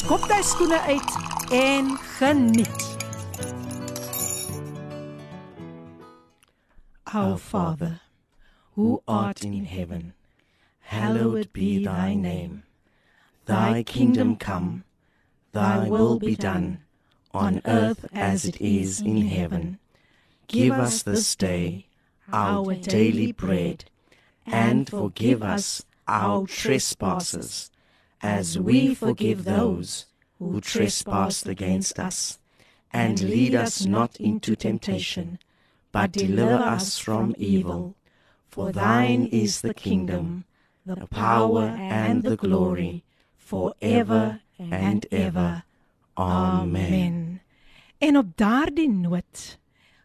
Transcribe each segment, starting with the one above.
skop jy skoene uit en geniet. Our Father, who art in heaven, hallowed be thy name. Thy kingdom come, thy will be done on earth as it is in heaven. Give us this day our daily bread and forgive us our trespasses as we forgive those who trespass against us. And lead us not into temptation, but deliver us from evil. For thine is the kingdom, the power, and the glory, for ever and ever. Amen. En op daardie noot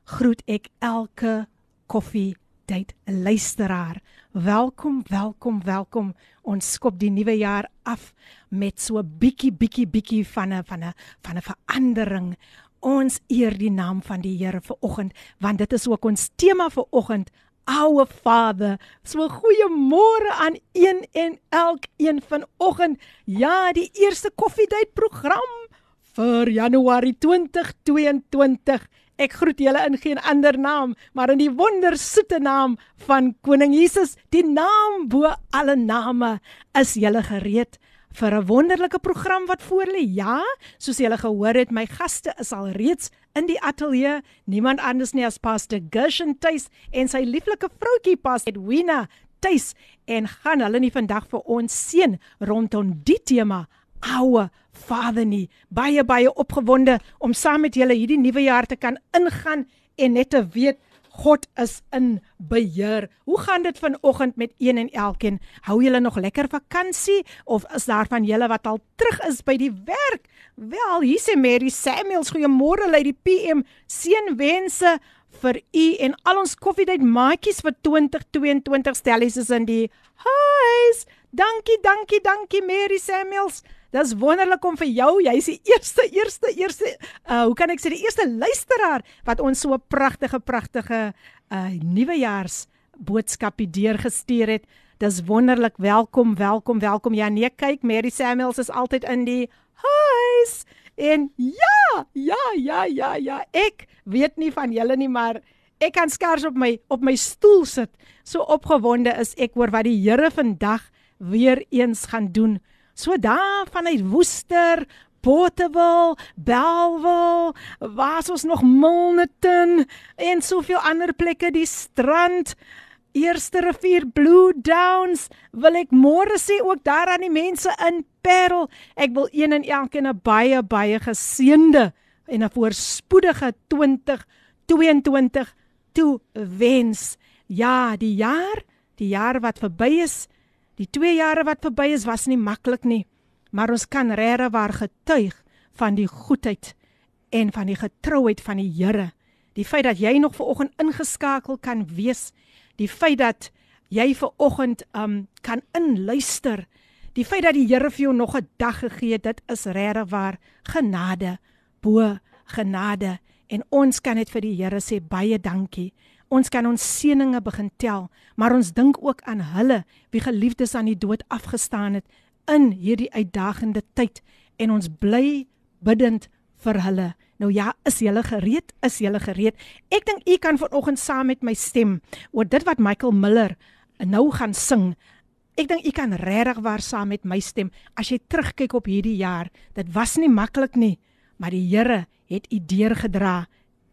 groet ek elke koffie tyd luisteraar. Welkom, welkom, welkom. Ons skop die nuwe jaar af met so 'n bietjie bietjie bietjie van 'n van 'n van 'n verandering. Ons eer die naam van die Here vir oggend, want dit is ook ons tema vir oggend. Ouwe Vader, so goeiemôre aan een en elkeen vanoggend. Ja, die eerste koffiedייט program vir Januarie 2022. Ek groet julle in geen ander naam, maar in die wondersoete naam van Koning Jesus, die naam bo alle name. Is julle gereed vir 'n wonderlike program wat voor lê? Ja, soos julle gehoor het, my gaste is al reeds in die ateljee, niemand anders nie as Pastor Gershon Tuis en sy lieflike vroutjie Pastor Edwina Tuis en gaan hulle nie vandag vir ons seën rondom die tema ouwe Vader nie. Baie baie opgewonde om saam met julle hierdie nuwe jaar te kan ingaan en net te weet God is in beheer. Hoe gaan dit vanoggend met een en elkeen? Hou julle nog lekker vakansie of is daar van julle wat al terug is by die werk? Wel, hier sê Mary Samuels, goeiemôre lei die PM. Seënwense vir u en al ons koffiedייט maatjies vir 2022 stellies is in die huis. Dankie, dankie, dankie Mary Samuels. Dis wonderlik om vir jou, jy's die eerste eerste eerste uh hoe kan ek sê die eerste luisteraar wat ons so 'n pragtige pragtige uh nuwejaars boodskapie deurgestuur het. Dis wonderlik. Welkom, welkom, welkom. Ja, nee, kyk, Mary Samuels is altyd in die huis. En ja, ja, ja, ja, ja. Ek weet nie van julle nie, maar ek kan skars op my op my stoel sit. So opgewonde is ek oor wat die Here vandag weer eens gaan doen. So daar vanuit Woester, Portable, Belwel, was ons nog Milnerton en soveel ander plekke, die strand, Eerste Rivier Blue Downs, wil ek môre sê ook daar aan die mense in Parel. Ek wil een en elkeen 'n baie baie geseënde en 'n voorspoedige 2022 toe wens. Ja, die jaar, die jaar wat verby is, Die 2 jare wat verby is was nie maklik nie, maar ons kan regtig waar getuig van die goedheid en van die getrouheid van die Here. Die feit dat jy nog ver oggend ingeskakel kan wees, die feit dat jy ver oggend um kan inluister, die feit dat die Here vir jou nog 'n dag gegee het, dit is regtig waar genade bo genade en ons kan net vir die Here sê baie dankie. Ons kan ons seëninge begin tel, maar ons dink ook aan hulle wie geliefdes aan die dood afgestaan het in hierdie uitdagende tyd en ons bly bidend vir hulle. Nou ja, is julle gereed? Is julle gereed? Ek dink u kan vanoggend saam met my stem oor dit wat Michael Miller nou gaan sing. Ek dink u kan regtig waar saam met my stem as jy terugkyk op hierdie jaar. Dit was nie maklik nie, maar die Here het u deurgedra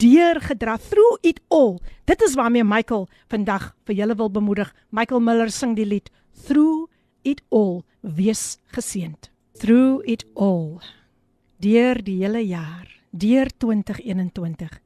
deurgedra through it all. Dit is waarmee Michael vandag vir julle wil bemoedig. Michael Miller sing die lied Through it all. Wees geseënd. Through it all. Deur die hele jaar, deur 2021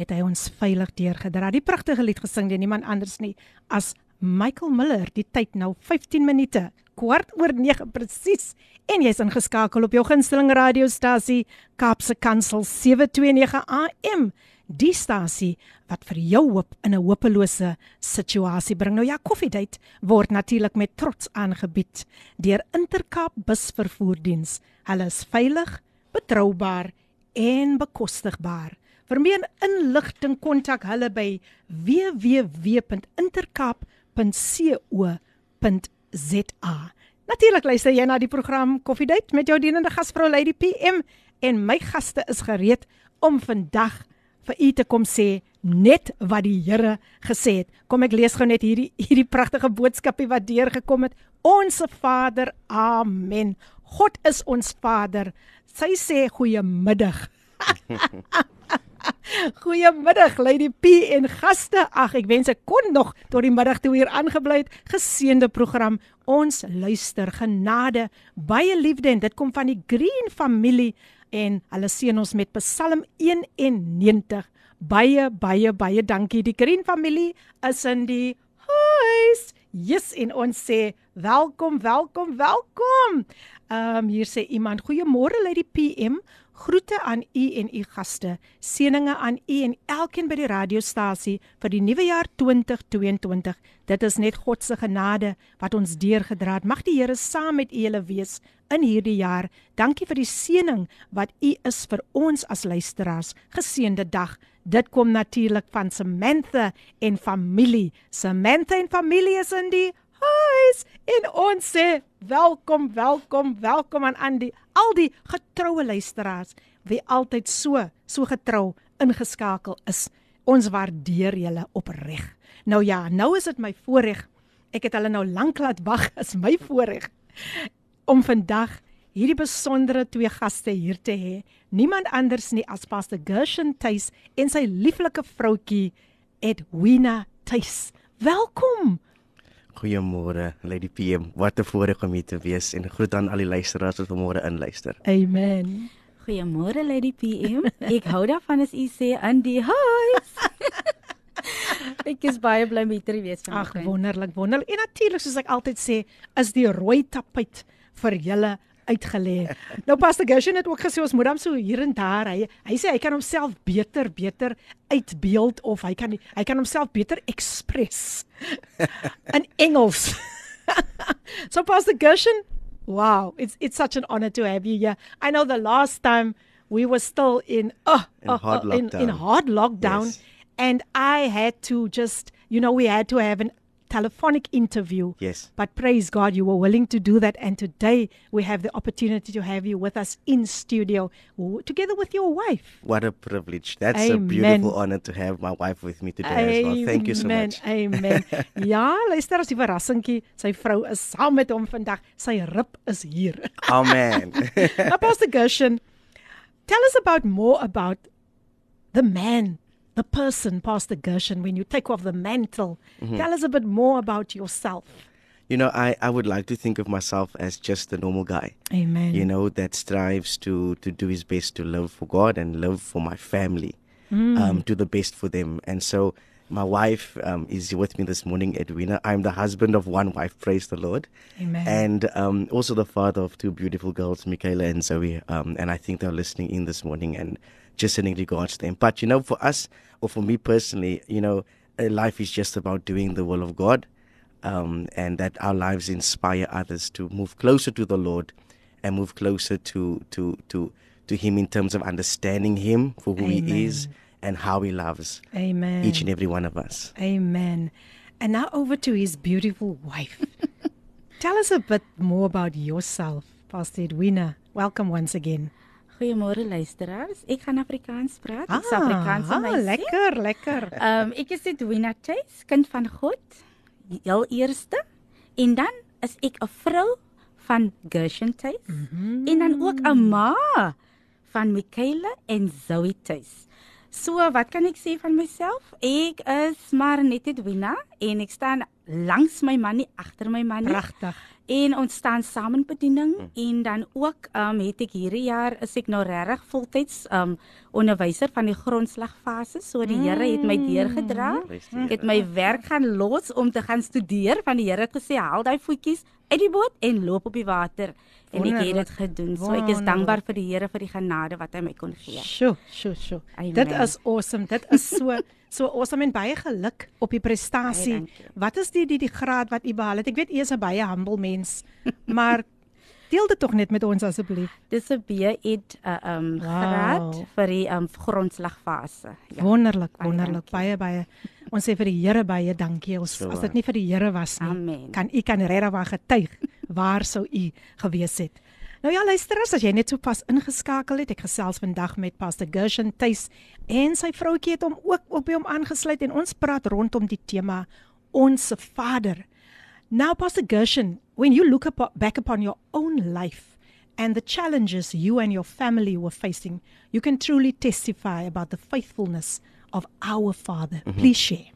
het hy ons veilig deurgedra. Die pragtige lied gesing deur niemand anders nie as Michael Miller. Die tyd nou 15 minute kwart oor 9 presies en jy's ingeskakel op jou gunsteling radiostasie Kaapse Kansel 729 AM Die stasie wat vir jou hoop in 'n hopelose situasie bring. Nou ja, Koffiedייט word natuurlik met trots aangebied deur Intercape busvervoerdiens. Hulle is veilig, betroubaar en bekostigbaar. Vir meer inligting kontak hulle by www.intercape.co.za. Natuurlik luister jy na die program Koffiedייט met jou dienende gasvrou Lady PM en my gaste is gereed om vandag vir u te kom sê net wat die Here gesê het. Kom ek lees gou net hierdie hierdie pragtige boodskapie wat deurgekom het. Onse Vader, amen. God is ons Vader. Sy sê goeiemiddag. Goeiemiddag Lady P en gaste. Ag, ek wens ek kon nog tot die middag toe hier aangebly het. Geseënde program. Ons luister genade, baie liefde en dit kom van die Green familie en hulle seën ons met Psalm 91. Baie baie baie dankie. Die Green familie is in die huis. Yes, en ons sê welkom, welkom, welkom. Ehm um, hier sê iemand, goeiemôre Lady PM. Groete aan u en u gaste. Seëninge aan u en elkeen by die radiostasie vir die nuwe jaar 2022. Dit is net God se genade wat ons deurgedra het. Mag die Here saam met u wees in hierdie jaar. Dankie vir die seëning wat u is vir ons as luisteraars. Geseënde dag. Dit kom natuurlik van Samantha en familie. Samantha en familie is in die huis en ons sê welkom, welkom, welkom aan aan die al die getroue luisteraars wie altyd so so getrou ingeskakel is. Ons waardeer julle opreg. Nou ja, nou is dit my voorreg. Ek het hulle nou lank laat wag, is my voorreg om vandag hierdie besondere twee gaste hier te hê. Niemand anders nie as Pastor Gershon Tuis en sy lieflike vroutjie Edwina Tuis. Welkom. Goeiemôre Lady PM. Wat 'n voorreg om hier te wees en groet aan al die luisteraars wat vanmôre inluister. Amen. Goeiemôre Lady PM. Ek hou daarvan as u sê in die huis. ek is baie bly om hier te wees vanoggend. Ag wonderlik, wonderlik. En natuurlik soos ek altyd sê, is die rooi tapuit vir julle uitgelê. Nou Pastor Gershon het ook gesê ons moet hom so hier en daar hy hy sê hy kan homself beter beter uitbeeld of hy kan hy kan homself beter express in Engels. so Pastor Gershon, wow, it's it's such an honor to have you here. I know the last time we were still in uh, in, uh, hard uh, in, in hard lockdown yes. and I had to just you know we had to have an telephonic interview. Yes. But praise God, you were willing to do that. And today we have the opportunity to have you with us in studio together with your wife. What a privilege. That's Amen. a beautiful honor to have my wife with me today Amen. as well. Thank you so much. Amen. ja, luister as die verrassingkie, sy vrou is saam met hom vandag. Sy rib is hier. Amen. Pastor Gershon, tell us about more about the man the person, Pastor Gershon, when you take off the mantle. Mm-hmm. Tell us a bit more about yourself. You know, I, I would like to think of myself as just a normal guy. Amen. You know, that strives to, to do his best to live for God and live for my family, mm. um, do the best for them. And so my wife um, is with me this morning, Edwina. I'm the husband of one wife, praise the Lord. Amen. And um, also the father of two beautiful girls, Michaela and Zoe. Um, and I think they're listening in this morning. And just in regards to them. But you know, for us or for me personally, you know, life is just about doing the will of God, um, and that our lives inspire others to move closer to the Lord and move closer to to to to Him in terms of understanding Him for who Amen. He is and how He loves Amen. each and every one of us. Amen. And now over to His beautiful wife. Tell us a bit more about yourself, Pastor Edwina. Welcome once again. Goeiemôre luisteraars. Ek gaan Afrikaans praat. Ek is ah, Afrikaans ah, meisie. Lekker, lekker. Ehm um, ek is Edwina Chase, kind van God. Heel eerste. En dan is ek 'n vrou van Gershon Chase mm -hmm. en dan ook 'n ma van Michaela en Zoe Chase. So, wat kan ek sê van myself? Ek is maar net Edwina en ek staan langs my man nie agter my man nie. Pragtig. En ons staan saam in bediening en dan ook ehm um, het ek hierdie jaar is ek nou regtig voltyds ehm um, onderwyser van die grondslagfase. So die Here het my deurgedra. Die Ek het my werk gaan los om te gaan studeer van die Here het gesê haal daai voetjies uit die boot en loop op die water en ek het dit gedoen. So ek is dankbaar vir die Here vir die genade wat hy my kon gee. Sjoe, sjoe, sjoe. Dit is awesome. Dit is so so awesome en baie geluk op die prestasie. Dankie. Wat is die die die graad wat u behaal het? Ek weet u is 'n baie humble mens, maar deel dit tog net met ons asseblief. Dis 'n B.Ed uh, um Wow. graad vir die um grondslagfase. Ja. Wonderlik, wonderlik. Baie baie. Ons sê vir die Here baie dankie. Ons So as dit nie vir die Here was nie, Amen. kan u kan regtig getuig waar sou u gewees het. Nou ja, luisterers, as jy net so pas ingeskakel het, ek gesels vandag met Pastor Gershon Tuis en sy vroutjie het hom ook op by hom aangesluit en ons praat rondom die tema Onse Vader. Now Pastor Gershon, when you look up, back upon your own life and the challenges you and your family were facing, you can truly testify about the faithfulness of our Father. Please share.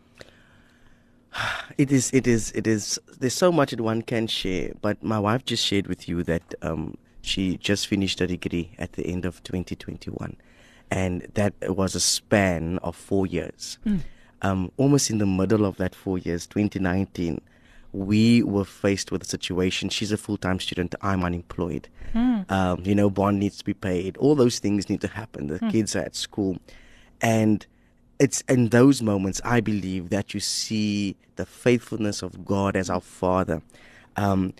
It is, it is, it is. There's so much that one can share, but my wife just shared with you that um, she just finished a degree at the end of 2021, and that was a span of four years. Um, almost in the middle of that four years, 2019, we were faced with a situation. She's a full-time student. I'm unemployed. Um, you know, bond needs to be paid. All those things need to happen. The kids are at school, and it's in those moments I believe that you see the faithfulness of God as our Father. Um,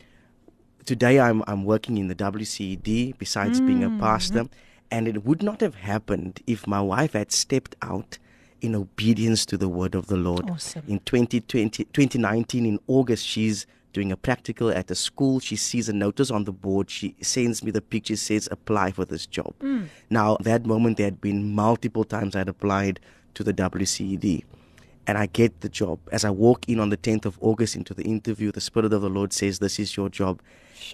today I'm I'm working in the WCED besides being a mm-hmm. pastor, and it would not have happened if my wife had stepped out in obedience to the word of the Lord. Awesome. In 2020, 2019, in August, she's doing a practical at a school. She sees a notice on the board. She sends me the picture, says, apply for this job. Mm. Now, that moment, there had been multiple times I'd applied to the WCED. And I get the job. As I walk in on the 10th of August into the interview, the Spirit of the Lord says, This is your job.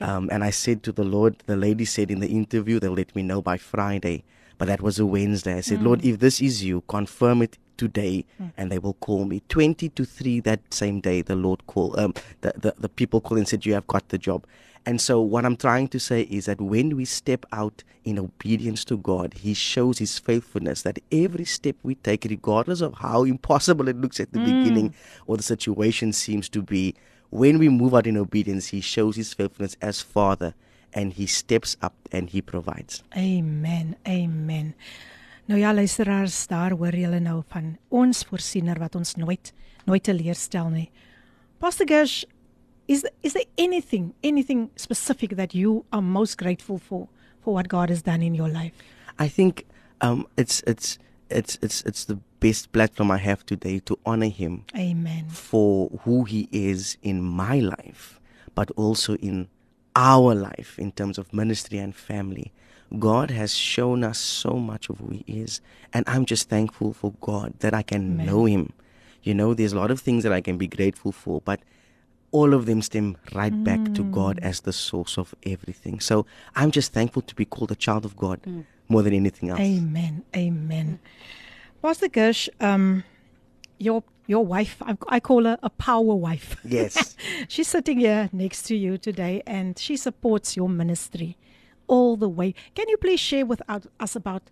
Um, and I said to the Lord, the lady said in the interview, they'll let me know by Friday. But that was a Wednesday. I said, Lord, if this is you, confirm it today, and they will call me. 20 to 3 that same day, the Lord called, um, the, the, the people called and said, You have got the job. And so, what I'm trying to say is that when we step out in obedience to God, He shows His faithfulness. That every step we take, regardless of how impossible it looks at the beginning or the situation seems to be, when we move out in obedience, He shows His faithfulness as Father and He steps up and He provides. Amen. Amen. Nou ja, luisteraars, daar hoor julle nou van ons voorsiener wat ons nooit nooit teleurstel nie. Pastor Gersh, is is there anything anything specific that you are most grateful for for what God has done in your life? I think um, it's it's it's it's it's the best platform I have today to honor Him Amen. for who He is in my life, but also in our life in terms of ministry and family. God has shown us so much of who He is, and I'm just thankful for God that I can Amen. know Him. You know, there's a lot of things that I can be grateful for, but all of them stem right back to God as the source of everything. So I'm just thankful to be called a child of God more than anything else. Amen. Amen. Pastor Gersh, um your your wife, I, I call her a power wife. Yes. She's sitting here next to you today and she supports your ministry all the way. Can you please share with us about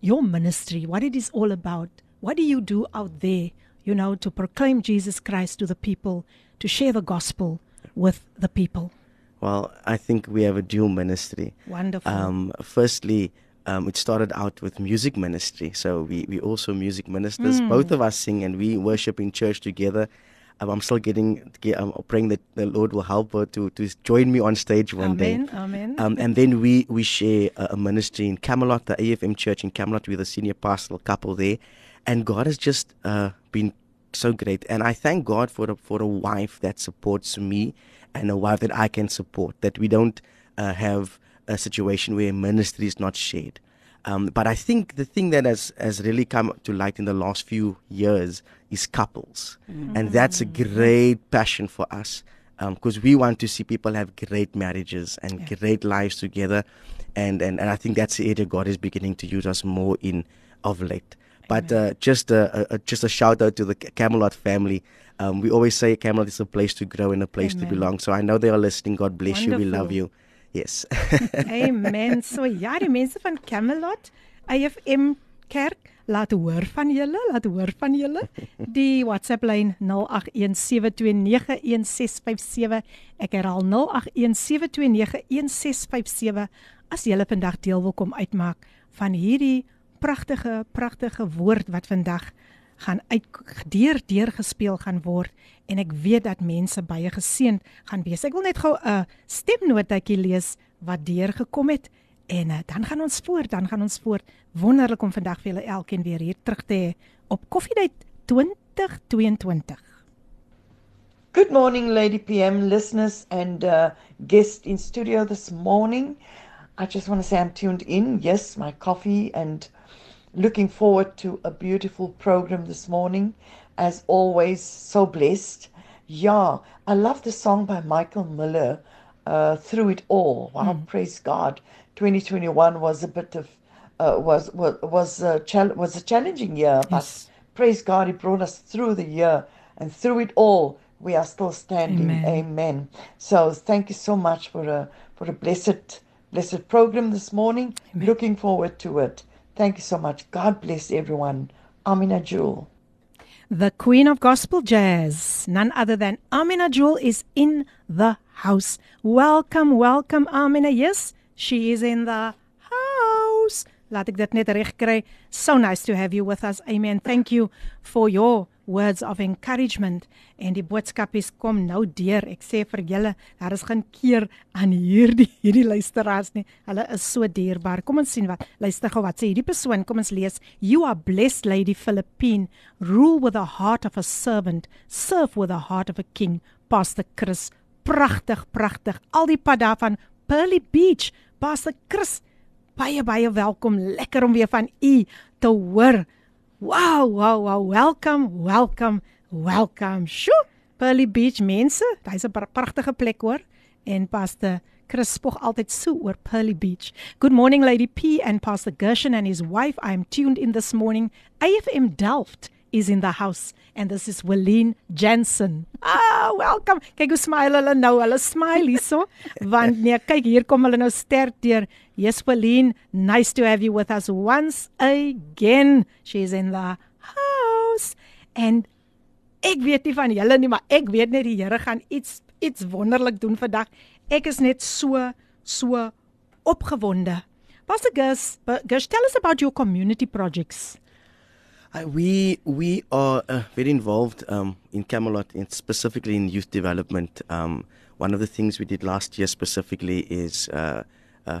your ministry, what it is all about? What do you do out there, you know, to proclaim Jesus Christ to the people, to share the gospel with the people? Well, I think we have a dual ministry. Wonderful. Um, firstly, um, it started out with music ministry. So we, we also music ministers. Both of us sing and we worship in church together. I'm still getting, get, I'm praying that the Lord will help her to, to join me on stage one day. Amen. Amen. Um, and then we, we share a, a ministry in Camelot, the AFM church in Camelot. with a senior pastoral couple there. And God has just uh, been so great. And I thank God for a, for a wife that supports me and a wife that I can support, that we don't uh, have a situation where ministry is not shared. Um, but I think the thing that has, has really come to light in the last few years is couples. And that's a great passion for us because we want to see people have great marriages and great lives together. And, and, and I think that's the area God is beginning to use us more in of late. But uh, just a, a just a shout out to the Camelot family. Um, we always say Camelot is a place to grow and a place Amen. to belong. So I know they are listening. God bless you. We love you. Yes. Amen. So ja, die mense van Camelot, AFM Kerk, laat hoor van julle, laat hoor van julle. Die WhatsApp lyn 0817291657. Ek herhaal 0817291657 as jy vandag deel wil kom uitmaak van hierdie pragtige pragtige woord wat vandag gaan uit deur deur gespeel gaan word en ek weet dat mense baie geseënd gaan wees. Ek wil net gou 'n stemnotetjie lees wat deur gekom het en uh, dan gaan ons voort, dan gaan ons voort. Wonderlik om vandag vir julle elkeen weer hier terug te hê op Koffiedייט 2022. Good morning, Lady PM listeners and uh, guest in studio this morning. I just want to say I'm tuned in. Yes, my coffee and looking forward to a beautiful program this morning. As always, so blessed. Yeah, I love the song by Michael Miller, uh, Through It All. Wow, praise God. 2021 was a bit of uh, was was was a chal- was a challenging year, but Yes. praise God, He brought us through the year, and through it all, we are still standing. Amen. Amen. So thank you so much for a for a blessed blessed program this morning. Looking forward to it. Thank you so much. God bless everyone. Amina Jewel. The Queen of Gospel Jazz, none other than Amina Jewel, is in the house. Welcome, welcome, Amina. Yes, she is in the house. Laat ek dit net reg. So nice to have you with us. Amen. Thank you for your words of encouragement. En die boodskap is kom nou deur. Ek sê vir julle, daar is geen keer aan hierdie hierdie luisteraars nie. Hulle is so dierbaar. Kom ons sien wat. Luister gou wat sê hierdie persoon. Kom ons lees. You are blessed lady Philippine. Rule with the heart of a servant. Serve with the heart of a king. Pastor Chris. Pragtig, pragtig. Al die pad daar van Pearly Beach. Pastor Chris. Baie baie welkom. Lekker om weer van u te hoor. Wow, wow, wow. Welcome, welcome, welcome. Sjoe. Pearly Beach mense, dis 'n pra- pragtige plek hoor. En Pastor Chris spog altyd so oor Pearly Beach. Good morning Lady P and Pastor Gershon and his wife. I am tuned in this morning. AFM Delft is in the house and this is Willeen Jensen. Ah, welcome. Kyk hoe smile hulle nou. Hulle smile hierso. Want nee, kyk hier kom hulle nou sterk deur. Yes, Pauline, nice to have you with us once again. She's in the house. And ek weet nie van julle nie, maar ek weet net die Here gaan iets iets wonderlik doen vandag. Ek is net so so opgewonde. Pastor Gus, Gus, tell us about your community projects. Uh, we we are uh, very involved um, in Camelot, in specifically in youth development. Um, one of the things we did last year specifically is uh,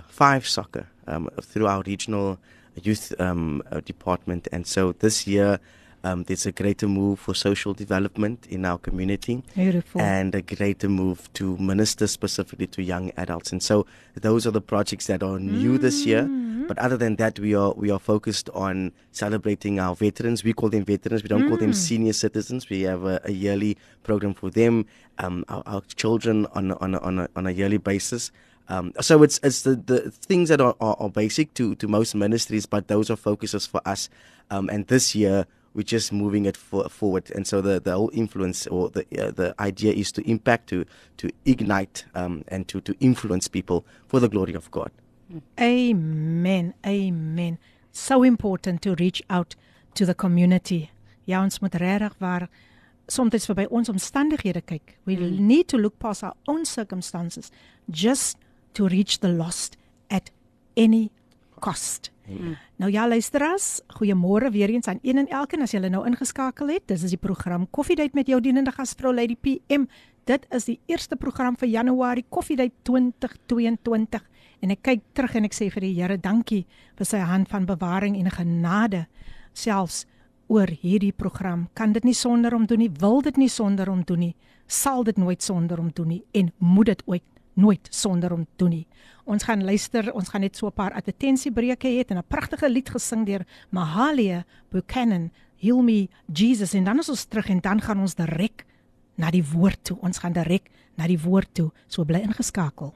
five soccer um, through our regional youth um, uh, department, and so this year um, there's a greater move for social development in our community Beautiful. and a greater move to minister specifically to young adults. And so those are the projects that are new this year. But other than that, we are we are focused on celebrating our veterans. We call them veterans. We don't call them senior citizens. We have a, a yearly program for them. Um, our, our children on on a, on a, on a yearly basis. Um, so it's it's the, the things that are, are, are basic to, to most ministries, but those are focuses for us. Um, and this year we're just moving it for, forward. And so the, the whole influence or the uh, the idea is to impact, to to ignite, um, and to to influence people for the glory of God. Amen. Amen. So important to reach out to the community. Ja, ons moet regtig waar soms verby ons omstandighede kyk. We need to look past our own circumstances just to reach the lost at any cost. Nou ja luisteraars, goeiemôre weer eens aan een en elkeen as julle nou ingeskakel het. Dis is die program Koffiedייט met jou dienende gasvrou Lady PM. Dit is die eerste program vir Januarie Koffiedייט 2022 en ek kyk terug en ek sê vir die Here dankie vir sy hand van bewaring en genade selfs oor hierdie program. Kan dit nie sonder hom doen nie, wil dit nie sonder hom doen nie, sal dit nooit sonder hom doen nie en moet dit ooit nooit sonder hom doen nie. Ons gaan luister, ons gaan net so 'n paar advertensiebreuke hê en 'n pragtige lied gesing deur Mahalia Buchanan, Heal Me Jesus en dan is ons terug en dan gaan ons direk na die woord toe. Ons gaan direk na die woord toe. So bly ingeskakel.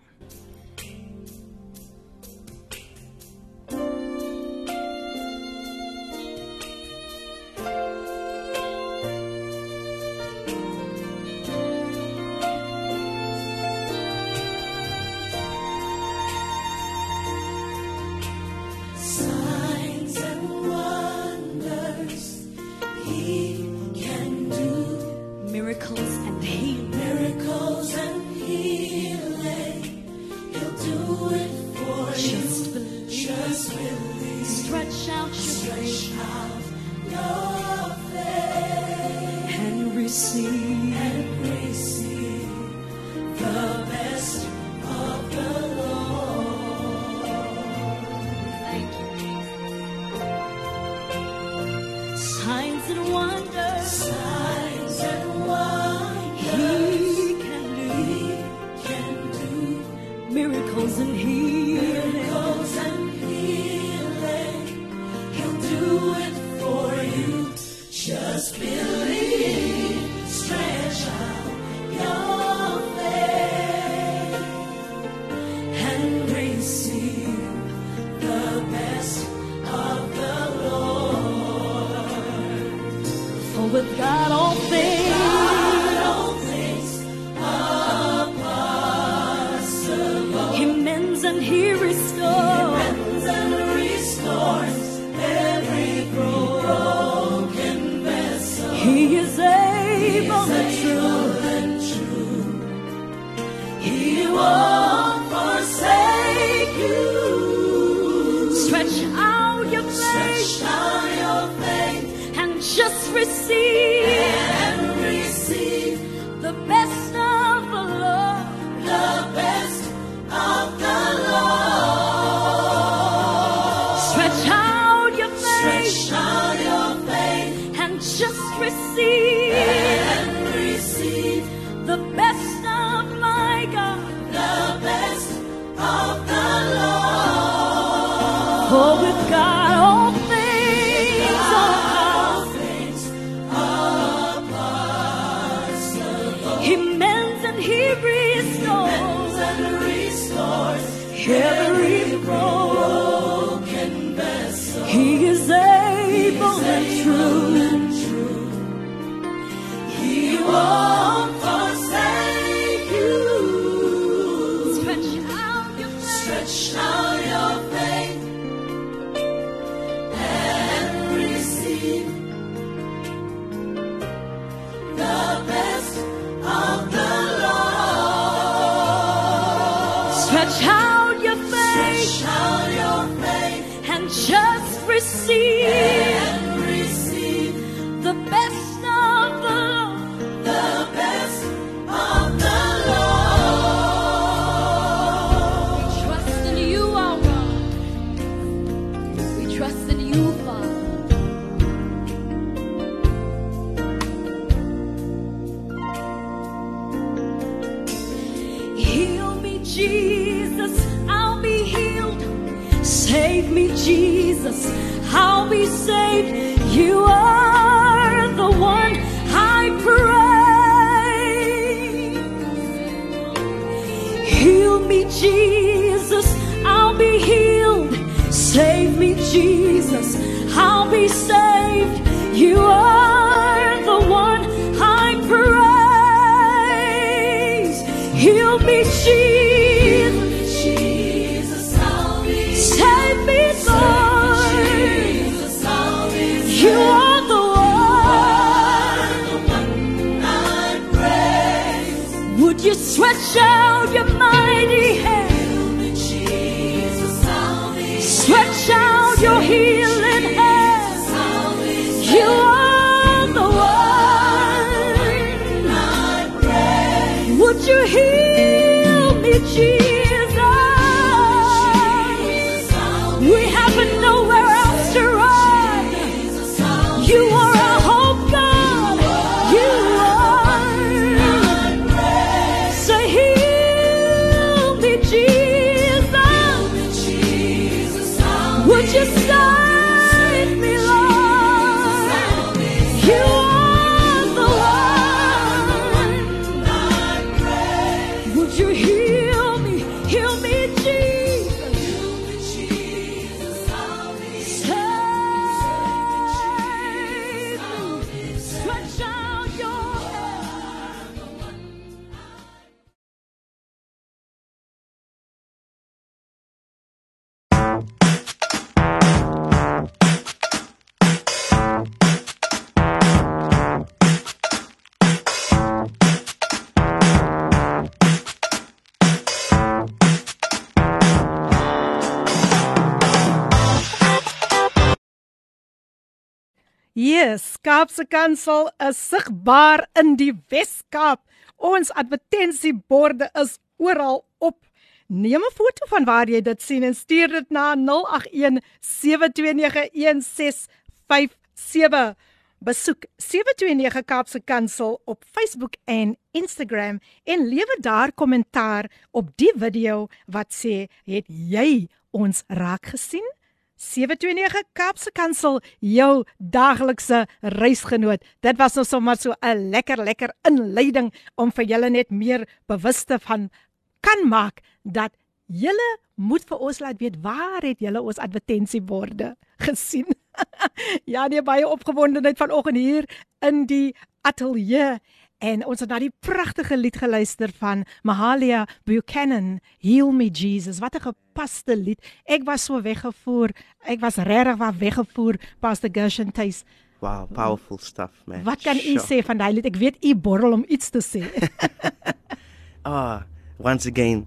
Jesus, I'll be saved. You are the one I praise. Heal me, Jesus. Save me, Lord. You are the one. Would you stretch out? Kaapse Kansel is sigbaar in die Wes-Kaap. Ons advertensieborde is oral op. Neem 'n foto van waar jy dit sien en stuur dit na 081 7291657. Besoek 729 Kaapse Kansel op Facebook en Instagram en lewer daar kommentaar op die video wat sê het jy ons raak gesien? 729 Kaapse Kansel jou daglikse reisgenoot. Dit was nou sommer so 'n lekker lekker inleiding om vir julle net meer bewuste van kan maak dat julle moet vir ons laat weet waar het julle ons advertensieborde gesien. ja, nee baie opgewondenheid vanoggend hier in die ateljee en ons het na die pragtige lied geluister van Mahalia Buchanan, Heal Me Jesus. Wat 'n gepaste lied. Ek was so weggevoer. Ek was regtig waar weggevoer Pastor Gershon Tuis. Wow, powerful stuff, man. Wat kan u sê van daai lied? Ek weet u borrel om iets te sê. Ah, once again,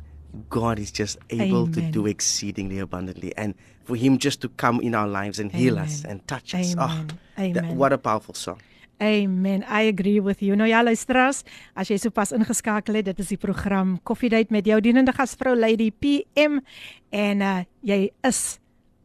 God is just able to Amen. do exceedingly abundantly, and for Him just to come in our lives and heal us Amen. and touch us. Amen. Oh, that- Amen. what a powerful song. Amen. I agree with you. Nou ja, luisteraars, as jy sopas ingeskakel het, dit is die program Koffiedייט met jou dienende gasvrou Lady PM en uh jy is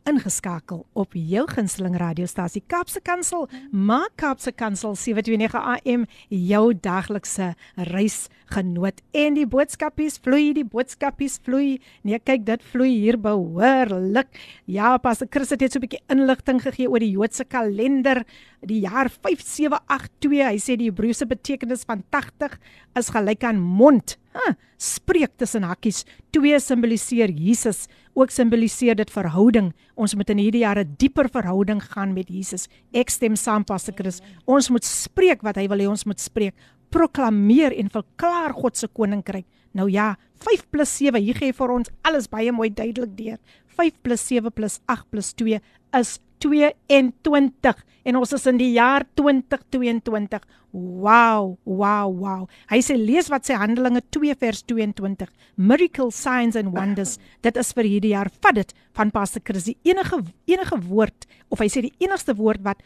ingeskakel op jou gunsteling radiostasie Kaapse Kansel, maak Kaapse Kansel 729 AM jou daglikse reisgenoot en die boodskapies vloei, die boodskapies vloei. Nee, kyk, dit vloei hier behoorlik. Ja, Pastor Chris het net so 'n bietjie inligting gegee oor die Joodse kalender, die jaar 5782. Hy sê die Hebreëse betekenis van 80 is gelyk aan mond. Huh, spreek tussen hakkies. 2 simboliseer Jesus, ook simboliseer dit verhouding. Ons moet in hierdie jaar 'n dieper verhouding gaan met Jesus. Ek stem saam Pastor Chris. Ons moet spreek wat hy wil hê ons moet spreek. Proklameer en verklaar God se koninkryk. Nou ja, 5 plus 7, hier gee vir ons alles baie mooi duidelik deur. 5 plus 7 plus 8 plus 2 is 22 en ons is in die jaar 2022. Wow, wow, wow. Hy sê lees wat sy Handelinge 2 vers 22. Miracle signs and wonders. Dit is vir hierdie jaar. Vat dit van Pastor Chris. Die enige enige woord of hy sê die enigste woord wat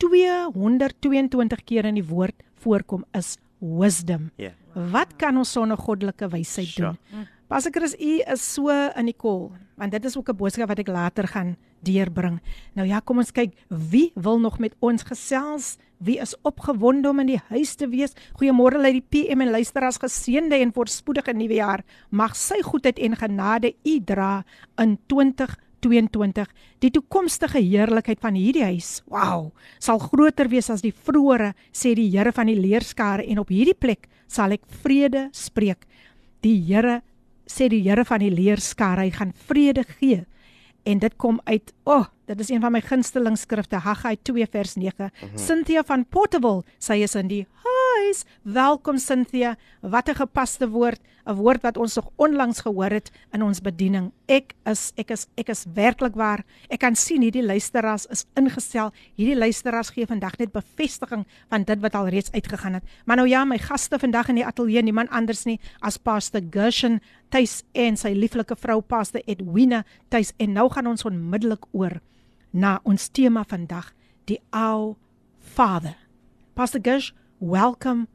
222 keer in die woord voorkom is wisdom. Yeah. Wat kan ons sonder goddelike wysheid Sure. doen? Pastor Chris, u is so in die kol, want dit is ook 'n boodskap wat ek later gaan deurbring. Nou ja, kom ons kyk wie wil nog met ons gesels? Wie is opgewonde om in die huis te wees? Goeiemôre uit die PM en luisteraars geseënde en voorspoedige nuwe jaar. Mag sy goedheid en genade u dra in 2022. Die toekomstige heerlikheid van hierdie huis, wow, sal groter wees as die vroeëre, sê die Here van die leerskare en op hierdie plek sal ek vrede spreek. Die Here sê die Here van die leerskare, hy gaan vrede gee. En dit kom uit, o, oh, dit is een van my gunsteling skrifte, Haggai 2 vers 9. Cynthia van Potterville, sy is in die huis. Welkom Cynthia. Wat 'n gepaste woord, 'n woord wat ons nog onlangs gehoor het in ons bediening. Ek is ek is ek is werklik waar. Ek kan sien hierdie luisteraars is ingestel. Hierdie luisteraars gee vandag net bevestiging van dit wat al reeds uitgegaan het. Maar nou ja, my gaste vandag in die ateljee, niemand anders nie as Pastor Gershon Tuis en sy lieflike vrou Pastor Edwina Tuis en nou gaan ons onmiddellik oor na ons tema vandag, die ou Father. Pastor Gersh, welcome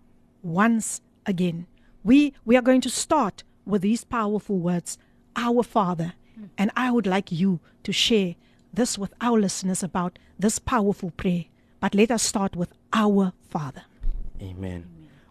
once again. We we are going to start with these powerful words, our Father. And I would like you to share this with our listeners about this powerful prayer. But let us start with our Father. Amen.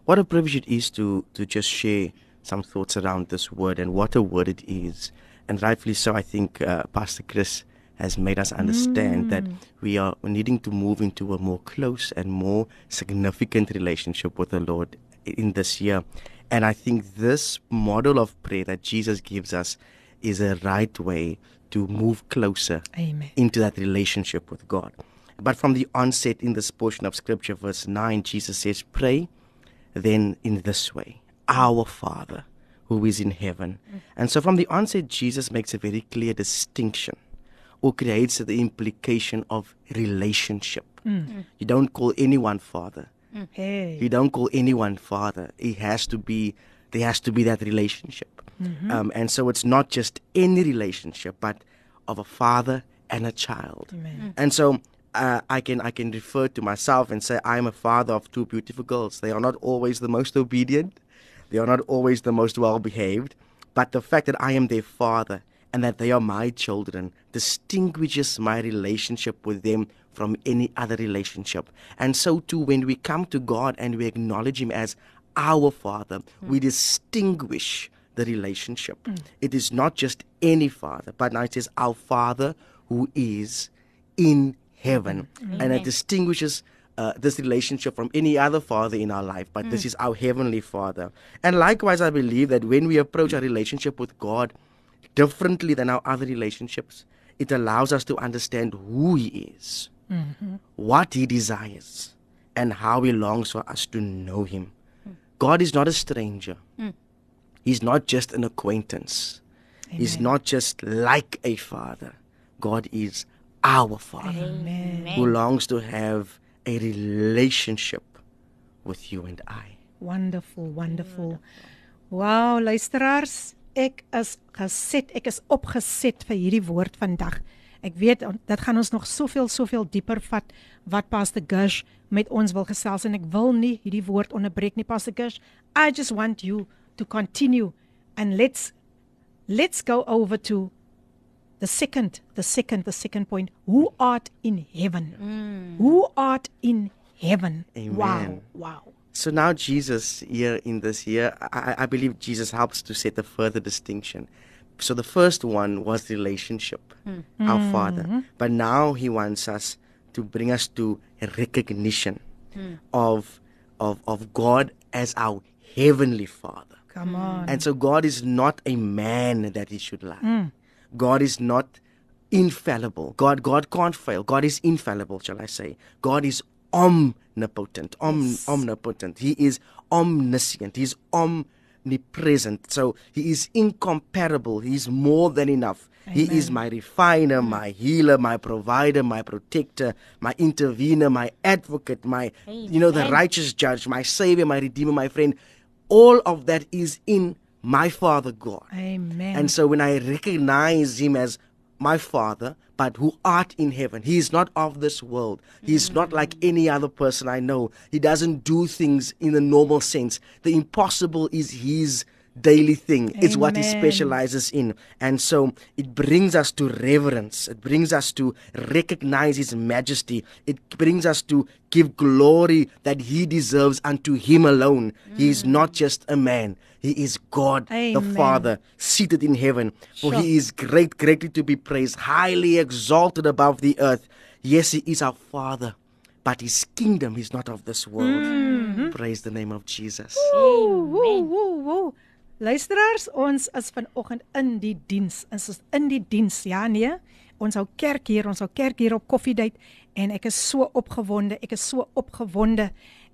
What a privilege it is to to just share some thoughts around this word and what a word it is. And rightfully so, I think uh, Pastor Chris has made us understand that mm. we are needing to move into a more close and more significant relationship with the Lord in this year. And I think this model of prayer that Jesus gives us is a right way to move closer Amen. into that relationship with God. But from the onset in this portion of scripture, verse 9, Jesus says, Pray then in this way Our Father who is in heaven. Mm. And so from the onset, Jesus makes a very clear distinction or creates the implication of relationship. Mm. Mm. You don't call anyone Father. Mm. Hey. You don't call anyone father. It has to be there has to be that relationship. Mm-hmm. Um, and so it's not just any relationship, but of a father and a child. Amen. And so uh, I can I can refer to myself and say I'm a father of two beautiful girls. They are not always the most obedient, they are not always the most well behaved, but the fact that I am their father and that they are my children distinguishes my relationship with them from any other relationship. And so too, when we come to God and we acknowledge Him as our Father, we distinguish the relationship. Mm. It is not just any Father, but now it is our Father who is in heaven. Mm-hmm. And it distinguishes uh, this relationship from any other father in our life, but this mm. is our heavenly father. And likewise, I believe that when we approach our relationship with God differently than our other relationships, it allows us to understand who He is, mm-hmm. what He desires, and how He longs for us to know Him. God is not a stranger, mm. He's not just an acquaintance, He's not just like a father. God is our Father who longs to have a relationship with you and I. Wonderful, wonderful. Wow, luisteraars, ek is geset, ek is opgeset vir hierdie woord vandag. Ek weet dit gaan ons nog soveel soveel dieper vat wat Pastor Gush met ons wil gesels en ek wil nie hierdie woord onderbreek nie Pastor Gush. I just want you to continue and let's let's go over to the second the second the second point who art in heaven. Who art in heaven. Wow. Amen. Wow. So now Jesus here in this year, I, I believe Jesus helps to set a further distinction. So the first one was relationship, hmm. our Father, hmm. but now He wants us to bring us to a recognition hmm. of of of God as our heavenly Father. Come on. And so God is not a man that he should lie. God is not infallible. God God can't fail. God is infallible, shall I say. God is omnipotent. Om, Omnipotent. He is omniscient. He's omnipresent. So he is incomparable. He is more than enough. He is my refiner, mm. my healer, my provider, my protector, my intervener, my advocate, my you know the righteous judge, my savior, my redeemer, my friend. All of that is in my Father God. Amen. And so when I recognize him as my father, but who art in heaven, he is not of this world. He is not like any other person I know. He doesn't do things in the normal sense. The impossible is his daily thing. It's what he specializes in. And so it brings us to reverence. It brings us to recognize his majesty. It brings us to give glory that he deserves unto him alone. He is not just a man. He is God the Father seated in heaven. For Sure. he is great, greatly to be praised, highly exalted above the earth. Yes, he is our Father, but his kingdom is not of this world. Mm-hmm. Praise the name of Jesus. Woe, woe, woe, woe. Luisteraars, ons is vanoggend in die diens. Ons is in die diens. Ja, nee. Ons hou kerk hier, ons hou kerk hier op Koffiedייט en ek is so opgewonde. Ek is so opgewonde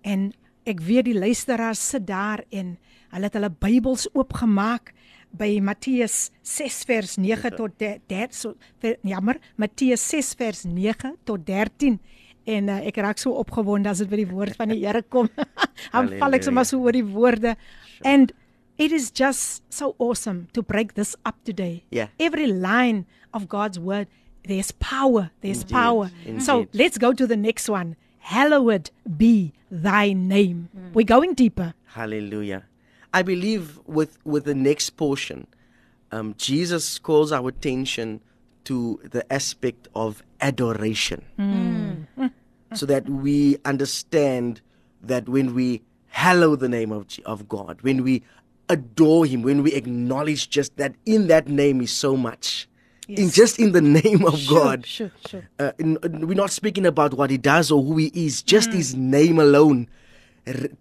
en ek weet die luisteraars sit daar en hulle het hulle Bybels oopgemaak by Matteus 6 vers 9 tot 13 so ver- jammer Matteus 6 vers 9 tot 13 en uh, ek raak so opgewonde as dit by die woord van die Here kom. Dan val ek sommer so oor die woorde. And it is just so awesome to break this up today. Yeah. Every line of God's word there's power, there's Indeed, power. So let's go to the next one. Hallowed be thy name. Mm. We're going deeper. Hallelujah. I believe with with the next portion, um, Jesus calls our attention to the aspect of adoration, mm. Mm. so that we understand that when we hallow the name of of God, when we adore Him, when we acknowledge just that in that name is so much, in just in the name of God, Sure, sure. uh, in, we're not speaking about what he does or who he is. Just his name alone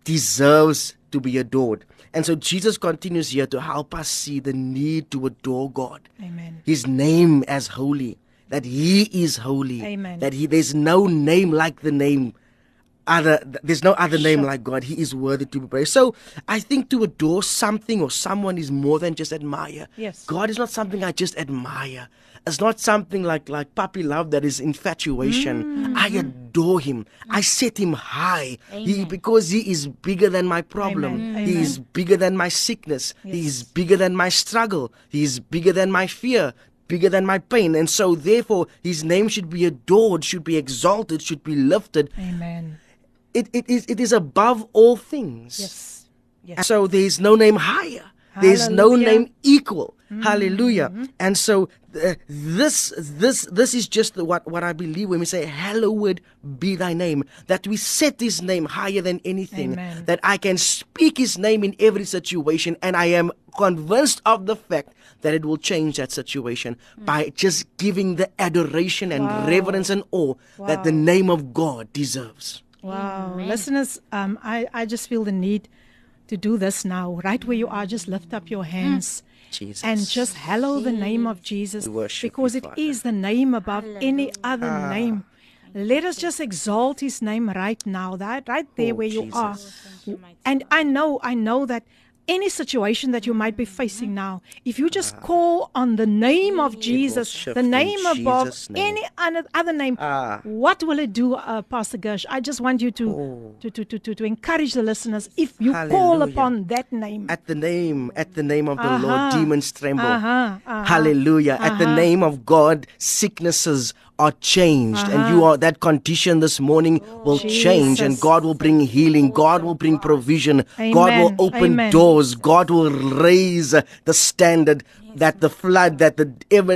deserves to be adored. And so Jesus continues here to help us see the need to adore God. Amen. His name as holy, that he is holy. Amen. That he there's no name like the name other there's no other name Sure. like God. He is worthy to be praised. So I think to adore something or someone is more than just admire. Yes. God is not something I just admire. It's not something like like puppy love that is infatuation. Mm. I adore him. I mm. set him high. He because he is bigger than my problem. Amen. He Amen. is bigger than my sickness. He is bigger than my struggle. He is bigger than my fear. bigger than my pain. And so, therefore, his name should be adored, should be exalted, should be lifted. Amen. It, it, is, it is above all things. Yes. Yes. so, there is no name higher, there's no name equal. Mm-hmm. Hallelujah. Mm-hmm. And so, uh, this this this is just the, what what I believe when we say hallowed be thy name that we set his name higher than anything Amen. that I can speak his name in every situation and I am convinced of the fact that it will change that situation mm. by just giving the adoration and Wow. reverence and awe that the name of God deserves. Wow. Listeners, um, I, I just feel the need to do this now. Right where you are, just lift up your hands. Jesus. And just hallow the name of Jesus worship because you, it Father. is the name above any other name. Let us just exalt his name right now, that right there Oh, where you are. And I know, I know that any situation that you might be facing now, if you just call on the name of Jesus, the name above name. any other, name, Ah. what will it do, uh, Pastor Gersh? I just want you to, to, to, to, to, to encourage the listeners. If you call upon that name, At the name, at the name of the Uh-huh. Lord, demons tremble. Uh-huh, uh-huh, Hallelujah. At the uh-huh. name of God, sicknesses are changed. And you are that condition this morning will change and God will bring healing. God will bring provision. God will open Amen. doors. God will raise the standard that the flood that the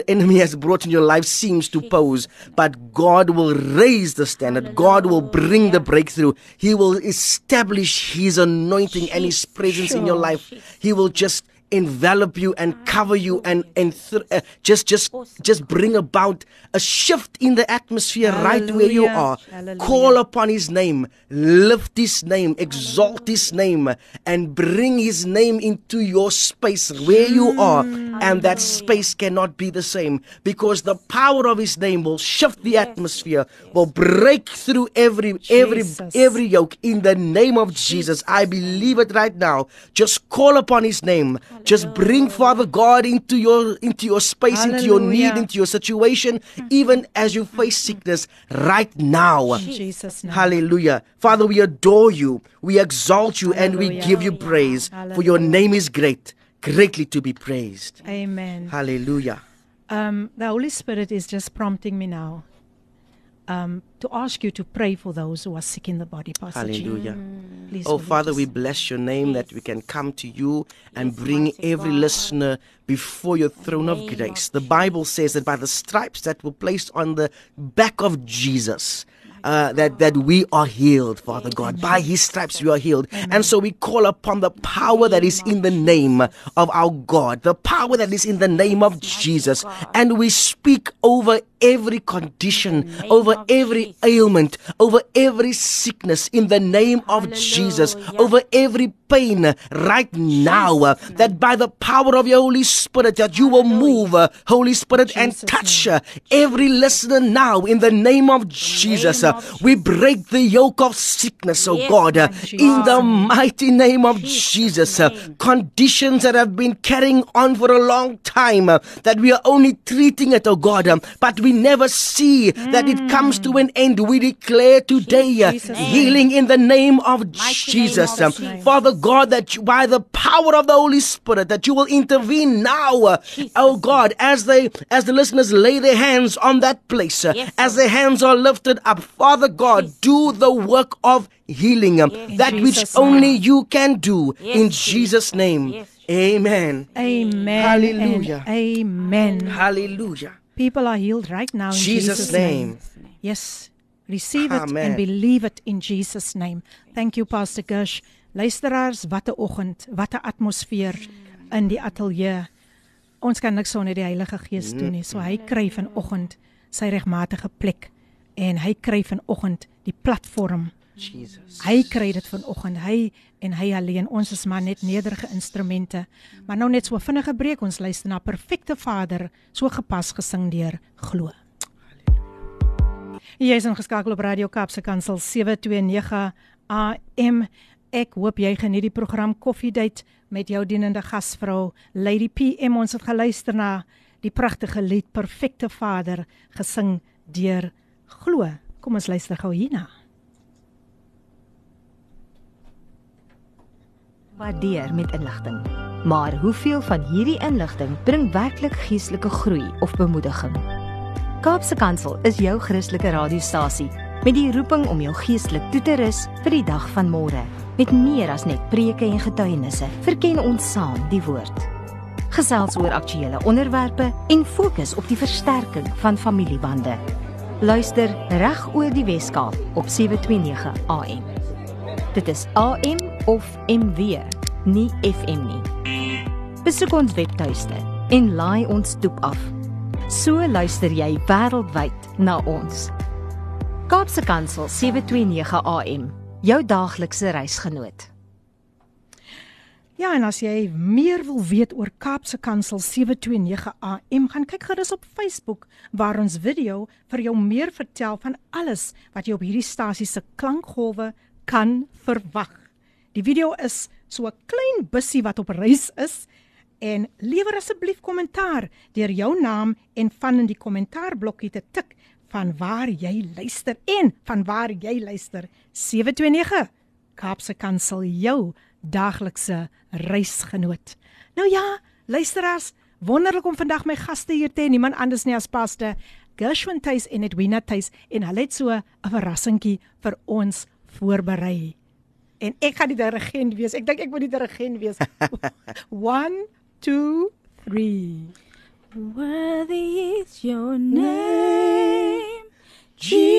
enemy has brought in your life seems to pose. But God will raise the standard. God will bring the breakthrough. He will establish his anointing and his presence in your life. He will just envelop you and cover you and and th- uh, just just just bring about a shift in the atmosphere right where you are. Hallelujah. call upon his name lift his name exalt his name and bring his name into your space where you are. And that space cannot be the same because the power of his name will shift the atmosphere will break through every every Jesus. every yoke in the name of Jesus. I believe it right now. Just call upon his name just bring father God into your into your space into your need into your situation even as you face sickness right now Jesus' name. Hallelujah. Father, we adore you. We exalt you and we give you praise. For your name is great, greatly to be praised. Amen. Hallelujah. Um, the Holy Spirit is just prompting me now um, to ask you to pray for those who are sick in the body, Pastor Hallelujah. Please, Oh, Father, just- we bless your name that we can come to you and bring every listener before your throne of grace. The Bible says that by the stripes that were placed on the back of Jesus, uh, that, that we are healed, Father God. By his stripes we are healed. And so we call upon the power that is in the name of our God, the power that is in the name of Jesus. And we speak over every condition, over every ailment, over every sickness in the name of Jesus, over every pain right now, uh, that by the power of your Holy Spirit, that you will move, uh, Holy Spirit, and touch uh, every listener now in the name of Jesus. We break the yoke of sickness, oh God, in the mighty name of Jesus. Conditions that have been carrying on for a long time, that we are only treating it, oh God, um, but we never see that it comes to an end. We declare today uh, Jesus' healing in the name of name Jesus. of Um, Jesus. Father God, that you, by the power of the Holy Spirit, that you will intervene now, uh, oh God, as they as the listeners lay their hands on that place, uh, Yes, as their hands are lifted up. Father God, do the work of healing um, that which Jesus' only name. you can do Yes, in Jesus. Jesus' name. Yes, Amen. Amen. Hallelujah. Amen. Hallelujah. People are healed right now in Jesus' Jesus' name. Yes. Receive it Amen. and believe it in Jesus name. Thank you Pastor Gersh. Luisteraars, wat 'n oggend, wat 'n atmosfeer in die ateljee. Ons kan niks sonder die Heilige Gees doen nie. So hy kry vanoggend sy regmatige plek en hy kry vanoggend die platform. Jesus. Hy kry dit vanoggend. Hy en hy alleen. Ons is maar net nederige instrumente. Maar nou net so vinnige breek ons luister na Perfekte Vader, so gepas gesing deur Glo. Jy is ingeskakel op Radio Kaapse Kansel 729 AM. Ek hoop jy geniet die program Koffiedייט met jou dienende gasvrou Lady PM. Ons het geluister na die pragtige lied Perfekte Vader gesing deur Glo. Kom ons luister gou hierna. Waardeer met inligting. Maar hoeveel van hierdie inligting bring werklik geestelike groei of bemoediging? Kaapse Kansel is jou Christelike radiostasie met die roeping om jou geestelik toe te rus vir die dag van môre. Met meer as net preke en getuienisse, verken ons saam die woord. Gesels oor aktuelle onderwerpe en fokus op die versterking van familiebande. Luister reg oor die Weskaap op 729 AM. Dit is AM of MW, nie FM nie. Besoek ons webtuiste en laai ons toep af. So luister jy wêreldwyd na ons. Kaapse Kansel 729 AM, jou daaglikse reisgenoot. Ja, en as jy meer wil weet oor Kaapse Kansel 729 AM, gaan kyk gerus op Facebook waar ons video vir jou meer vertel van alles wat jy op hierdie stasie se klankgolwe kan verwag. Die video is so 'n klein bussie wat op reis is en lewer asseblief kommentaar deur jou naam en van in die kommentaarblokkie te tik van waar jy luister en van waar jy luister 729 Kaapse Kansel jou daaglikse reisgenoot. Nou ja, luisteraars, wonderlik om vandag my gaste hier te hê, niemand anders nie as paste Gershwin Tuis en Edwina Tuis en hulle het so 'n verrassingkie vir ons voorberei. En ek gaan die dirigent wees. Ek dink ek moet die dirigent wees. 1 2 3 Worthy is your name, Jesus.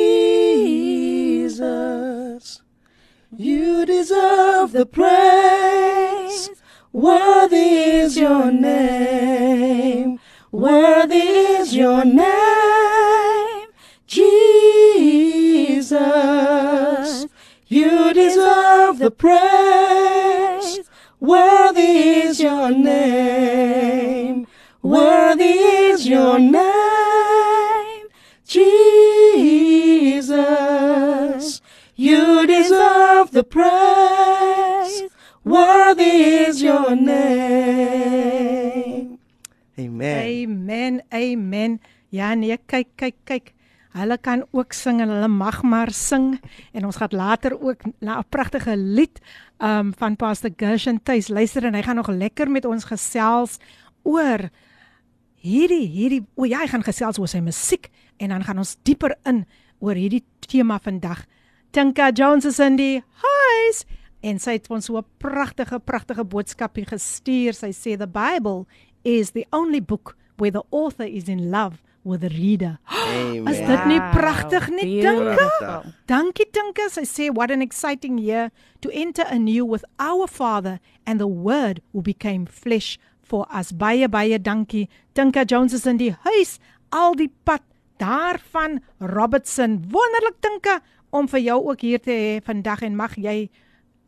You deserve the praise. Worthy is your name. Worthy is your name, Jesus. You deserve the praise. Worthy is your name. Worthy is your name, Jesus. You deserve the praise. Worthy is your name. Amen. Amen. Amen. Ja nee, kyk kyk kyk. Hulle kan ook sing en hulle mag maar sing en ons gaan later ook 'n pragtige lied um van Pastor Gershon tuis luister en hy gaan nog lekker met ons gesels oor hierdie hierdie o ja, hy gaan gesels oor sy musiek en dan gaan ons dieper in oor hierdie tema vandag. Tinka Jones is in die huis en sy het ons so 'n pragtige pragtige boodskapie gestuur. Sy sê the Bible is the only book where the author is in love with the reader. Amen. Is dit nie pragtig nie? Pragtig. Dankie Tinka. Sy sê what an exciting year to enter anew with our Father and the word who became flesh for us. Baie baie dankie. Tinka Jones is in die huis al die pad daarvan Robertson. Wonderlik Tinka om vir jou ook hier te hê vandag en mag jy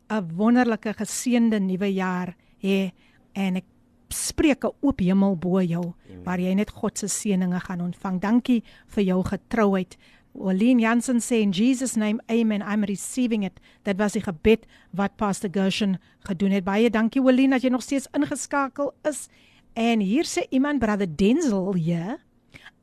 'n wonderlike geseënde nuwe jaar hê en ek spreek 'n oop hemel bo jou waar jy net God se seëninge gaan ontvang. Dankie vir jou getrouheid. Olien Jansen sê in Jesus name amen I'm receiving it. Dit was die gebed wat Pastor Gershon gedoen het. Baie dankie Olien dat jy nog steeds ingeskakel is. En hier sê iemand brother Denzel hier.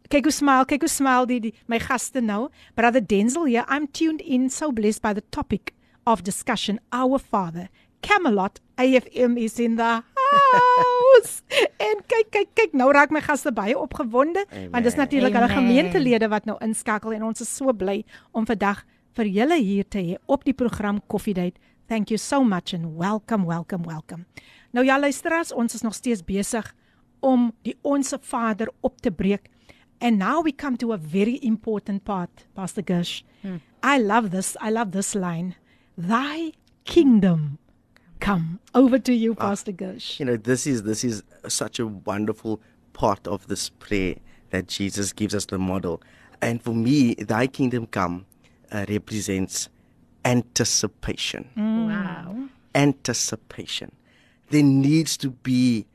Kyk hoe smile, kyk hoe smile die, die my gaste nou. Brother Denzel here. I'm tuned in so blessed by the topic of discussion Our Father. Camelot AFM is in the house. en kyk kyk kyk nou raak my gaste baie opgewonde Amen. want dis natuurlik hulle gemeentelede wat nou inskakel en ons is so bly om vandag vir julle hier te hê op die program Coffee Date. Thank you so much and welcome welcome welcome. Nou ja luisteraars, ons is nog steeds besig om die onsse Vader op te breek. And now we come to a very important part, Pastor Gersh. Hmm. I love this. I love this line. Thy kingdom come. Over to you, Pastor Gersh. You know, this is this is such a wonderful part of this prayer that Jesus gives us the model. And for me, thy kingdom come uh, represents anticipation. Wow. Anticipation. There needs to be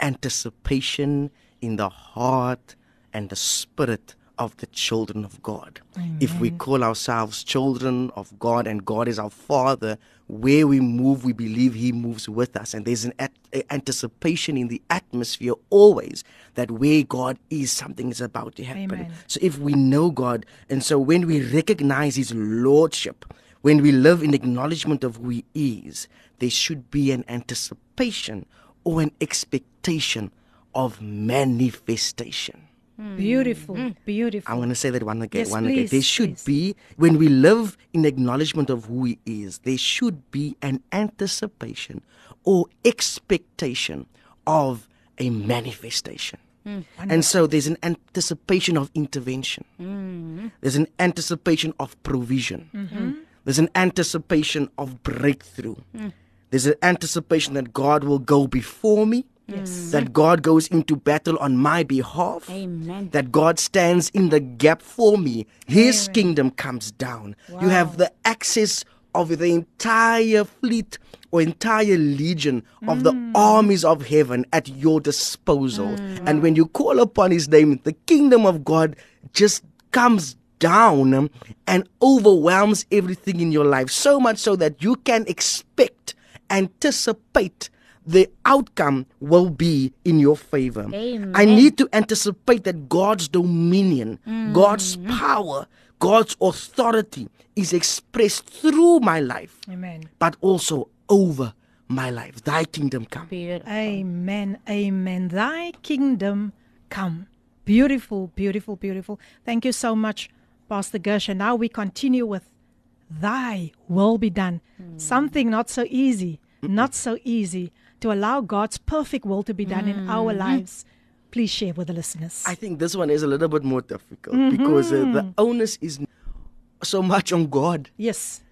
anticipation in the heart and the spirit of the children of God. If we call ourselves children of God and God is our Father, where we move, we believe He moves with us. And there's an at- anticipation in the atmosphere always that where God is, something is about to happen. Amen. So if we know God, and so when we recognize His Lordship, when we live in acknowledgement of who He is, there should be an anticipation or an expectation of manifestation. Hmm. Beautiful, hmm. beautiful. I'm going to say that one again. Yes, one again. please, There should please. be, when we live in acknowledgement of who He is, there should be an anticipation or expectation of a manifestation. Hmm. And so there's an anticipation of intervention. There's an anticipation of provision. Mm-hmm. There's an anticipation of breakthrough. There's an anticipation that God will go before me. Mm. That God goes into battle on my behalf. Amen. That God stands in the gap for me. His kingdom comes down. You have the access of the entire fleet or entire legion of the mm. armies of heaven at your disposal. Mm. And when you call upon his name, the kingdom of God just comes down and overwhelms everything in your life. So much so that you can expect, anticipate the outcome will be in your favor. Amen. I need to anticipate that God's dominion, mm. God's power, God's authority is expressed through my life, Amen. but also over my life. Thy kingdom come. Beautiful. Amen. Amen. Thy kingdom come. Beautiful, beautiful, beautiful. Thank you so much, Pastor Gersh. And now we continue with Thy will be done. Mm. Something not so easy, not so easy to allow God's perfect will to be done in our lives. Please share with the listeners. I think this one is a little bit more difficult because uh, the onus is so much on God yes,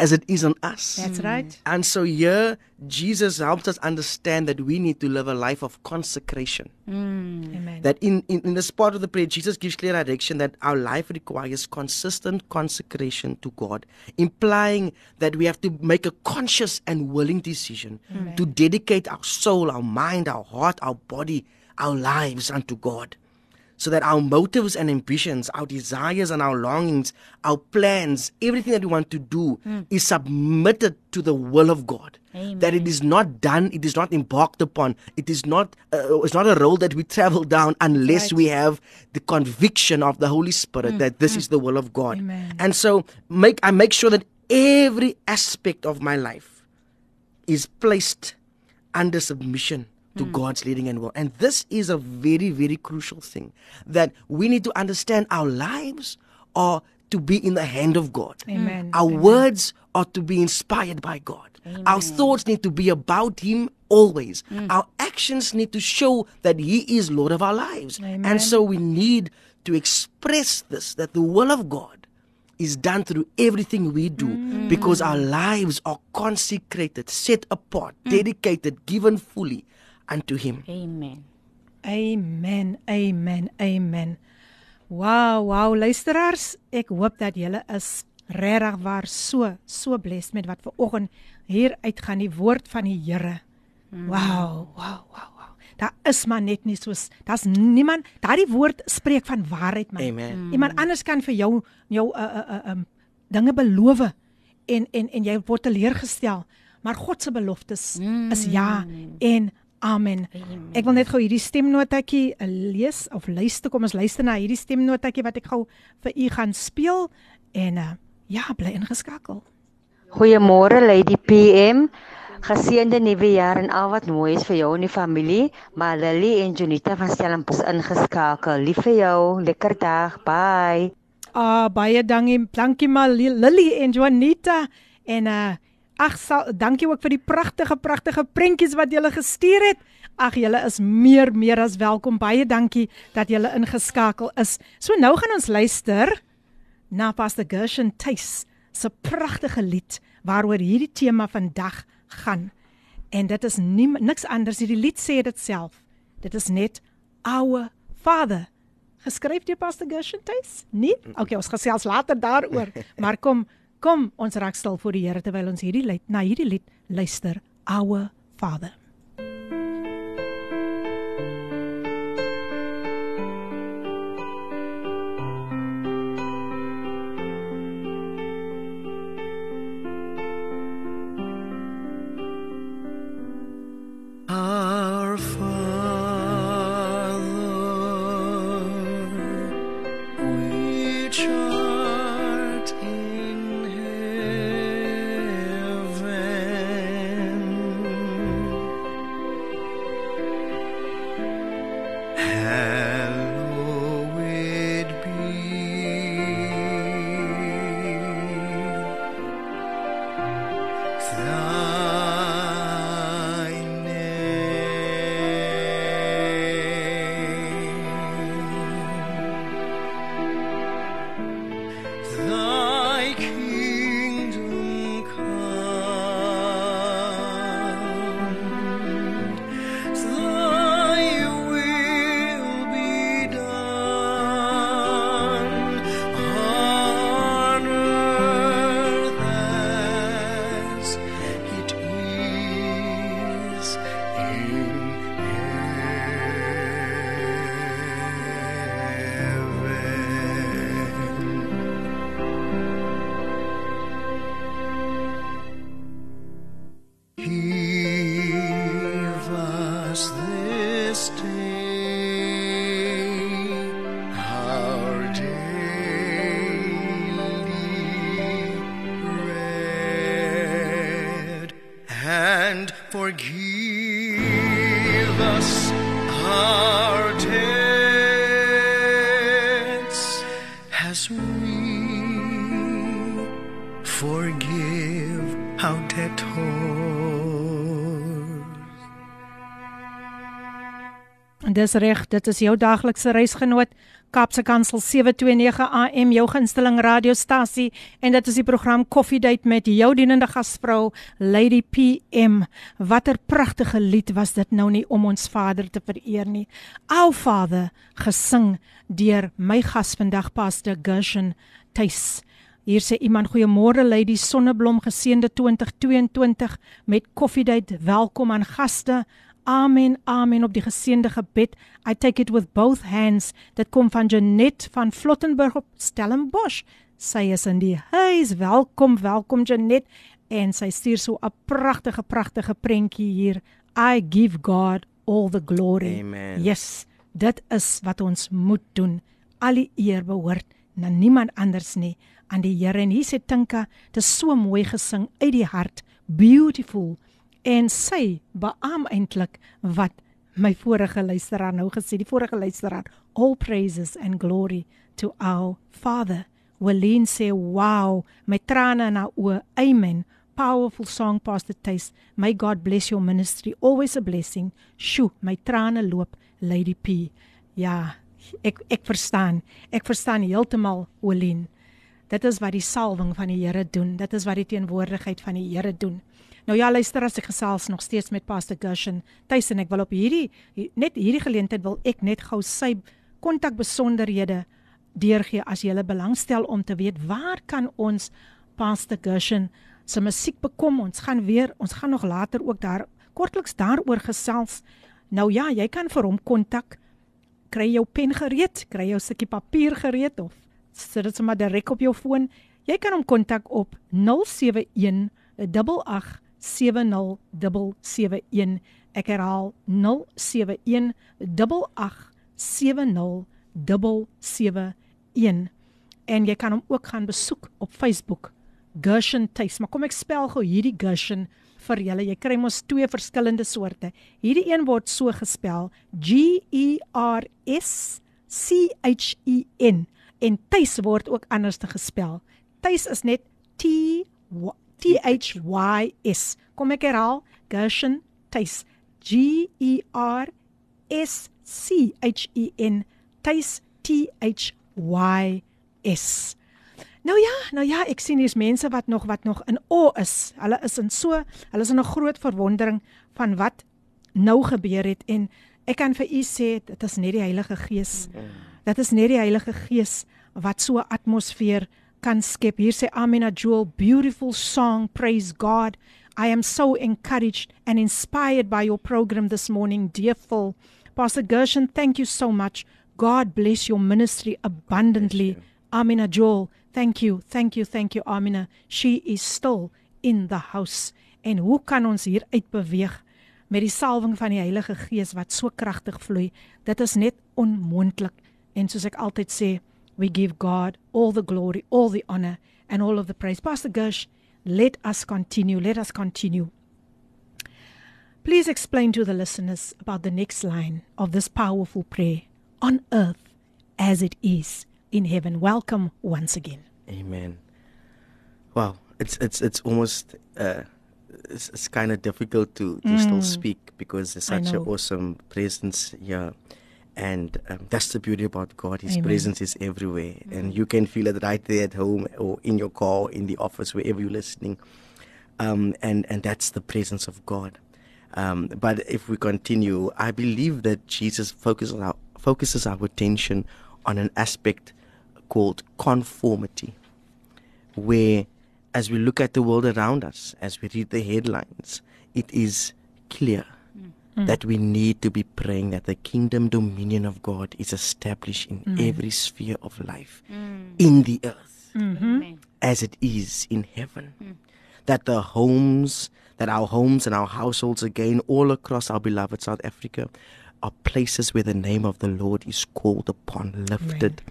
as it is on us. that's mm. right. And so here, Jesus helps us understand that we need to live a life of consecration. Mm. Amen. That in, in, in this part of the prayer, Jesus gives clear direction that our life requires consistent consecration to God, implying that we have to make a conscious and willing decision to dedicate our soul, our mind, our heart, our body, our lives unto God. So that our motives and ambitions, our desires and our longings, our plans, everything that we want to do hmm. is submitted to the will of God. That it is not done, it is not embarked upon, it is not uh, it's not a road that we travel down unless Right. we have the conviction of the Holy Spirit hmm. that this hmm. is the will of God. Amen. And so make I make sure that every aspect of my life is placed under submission to hmm. God's leading and will. And this is a very, very crucial thing that we need to understand our lives are to be in the hand of God. Hmm. Amen. Our words are to be inspired by God. Our thoughts need to be about Him always. Hmm. Our actions need to show that He is Lord of our lives. Amen. And so we need to express this that the will of God is done through everything we do because our lives are consecrated, set apart, dedicated, given fully unto Him. Amen. Amen. Amen. Amen. Wow, wow luisteraars, ek hoop dat julle is regtig waar so so blessed met wat ver oggend hier uitgaan die woord van die Here. Wow, wow, wow, wow. Daar is maar net nie soos daar's niemand daardie woord spreek van waarheid man. Amen. Iemand anders kan vir jou jou uh uh uh um dinge beloof en en en jy word teleurgestel, maar God se beloftes is ja en amen. Ek wil net gou hierdie stemnotetjie uh, lees of luister, kom ons luister na hierdie stemnotetjie wat ek gou vir u gaan speel en uh ja, bly ingeskakel. Goeiemôre Lady PM. Geseënde nuwe jaar en al wat mooi is vir jou en die familie. Maar Lily en Jonita van Stellenbosch ingeskakel. Lief vir jou. Lekker dag. Bye. Ah baie dankie, dankie maar Li- Lily en Juanita en uh ag dankie ook vir die pragtige pragtige prentjies wat julle gestuur het. Ag julle is meer meer as welkom. Baie dankie dat julle ingeskakel is. So nou gaan ons luister na Pastor Gershon Tuis se pragtige lied waaroor hierdie tema vandag gaan. En dit is nie niks anders nie. Die lied sê dit self. Dit is net Our Father. Geskryf deur Pastor Gershon Tuis? Nee. Okay, ons gesels later daaroor. Maar kom, kom ons raak stil voor die Here terwyl ons hierdie lied na hierdie lied luister. Our Father. Dis reg, dit is jou daaglikse reisgenoot Kaapse Kansel 729 AM jou gunsteling radiostasie en dit is die program Coffee Date met jou dienende gasvrou Lady PM. Watter pragtige lied was dit nou nie om ons Vader te vereer nie. Our Father gesing deur my gas vandag Pastor Gershon Tuis. Hier sê iemand goeiemôre Lady Sonneblom geseënde 2022 met Coffee Date. Welkom aan gaste. Amen, amen op die geseënde gebed. I take it with both hands. Dit kom van Janet van Flottenburg op Stellenbosch. Sy is in die huis. Welkom, welkom Janet. En sy stuur so 'n pragtige pragtige prentjie hier. I give God all the glory. Amen. Yes, dit is wat ons moet doen. Al die eer behoort na niemand anders nie, aan die Here. En hier sê Tinka, dit is so mooi gesing uit die hart. Beautiful en sy beam eintlik wat my vorige luisteraar nou gesê die vorige luisteraar all praises and glory to our father. Wellin sê wow my trane in haar oë. Amen. Powerful song pastor taste may god bless your ministry. Always a blessing. Sjo my trane loop lady p. Ja ek ek verstaan. Ek verstaan heeltemal Wellin dit is wat die salwing van die Here doen. Dit is wat die teenwoordigheid van die Here doen Nou ja, luister as ek gesels nog steeds met Pastor Gershon. Tuis en ek wil op hierdie net hierdie geleentheid wil ek net gou sy kontak besonderhede deurgee as jy hulle belangstel om te weet waar kan ons Pastor Gershon se musiek bekom? Ons gaan weer, ons gaan nog later ook daar kortliks daaroor gesels. Nou ja, jy kan vir hom kontak. Kry jou pen gereed, kry jou stukkie papier gereed of sit dit sommer direk op jou foon. Jy kan hom kontak op 071 88 7071. Ek herhaal 0718870771 en jy kan hom ook gaan besoek op Facebook Gershon Tuis. Maar kom ek spel gou hierdie Gershon vir julle. Jy kry mos twee verskillende soorte. Hierdie een word so gespel G E R S C H E N en Tuis word ook anders te gespel. Tuis is net T T H Y S. Kom ek herhaal, Gershon Tuis. G E R S C H E N Tuis T H Y S. Nou ja, nou ja, ek sien hier's mense wat nog wat nog in o is. Hulle is in so, hulle is in 'n groot verwondering van wat nou gebeur het en ek kan vir u sê dit is net die Heilige Gees. Dit is net die Heilige Gees wat so 'n atmosfeer kan skep. Hier sê Amina Jewel, beautiful song, praise God. I am so encouraged and inspired by your program this morning, dear Phil. Pastor Gershon, thank you so much. God bless your ministry abundantly. Amina Joel, thank you, thank you, thank you, Amina. She is still in the house. En hoe kan ons hier uitbeweeg met die salwing van die Heilige Gees wat so kragtig vloei? Dit is net onmoontlik. En soos ek altyd sê, we give God all the glory, all the honor, and all of the praise. Pastor Gersh, let us continue. Let us continue. Please explain to the listeners about the next line of this powerful prayer on earth as it is in heaven. Welcome once again. Amen. Wow, it's it's it's almost uh, it's, it's kind of difficult to to mm. still speak because there's such an awesome presence here. And um, that's the beauty about God. His Amen. presence is everywhere. Mm. And you can feel it right there at home or in your car, in the office, wherever you're listening. Um, and, and that's the presence of God. Um, but if we continue, I believe that Jesus focuses our, focuses our attention on an aspect called conformity, where as we look at the world around us, as we read the headlines, it is clear mm. that we need to be praying that the kingdom dominion of God is established in mm. every sphere of life mm. in the earth mm-hmm. as it is in heaven. Mm. That the homes, that our homes and our households again, all across our beloved South Africa, are places where the name of the Lord is called upon, lifted,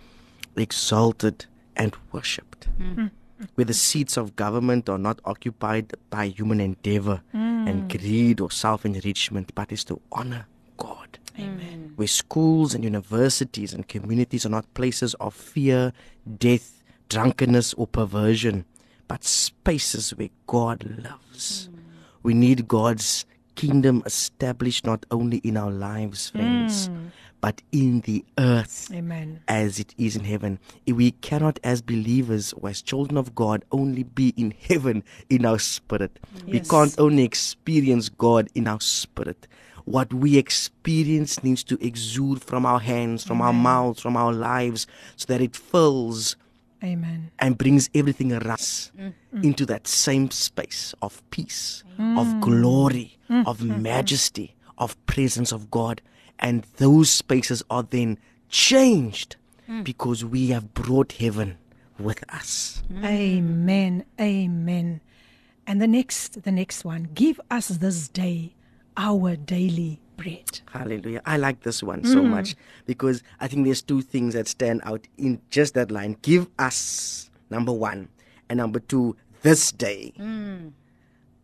right. exalted, and worshipped. Mm. Where the seats of government are not occupied by human endeavor, mm and greed or self enrichment, but is to honor God. Amen. Where schools and universities and communities are not places of fear, death, drunkenness, or perversion, but spaces where God loves. We need God's kingdom established not only in our lives, friends, but in the earth Amen. as it is in heaven. We cannot, as believers or as children of God, only be in heaven in our spirit. We can't only experience God in our spirit. What we experience needs to exude from our hands, from our mouths, from our lives, so that it fills Amen. and brings everything around us mm. Mm. into that same space of peace, mm. of glory, of majesty, of presence of God. And those spaces are then changed hmm. because we have brought heaven with us. Hmm. Amen. Amen. And the next the next one, give us this day our daily bread. Hallelujah. I like this one so hmm. much because I think there's two things that stand out in just that line. Give us, number one, and number two, this day. Uh,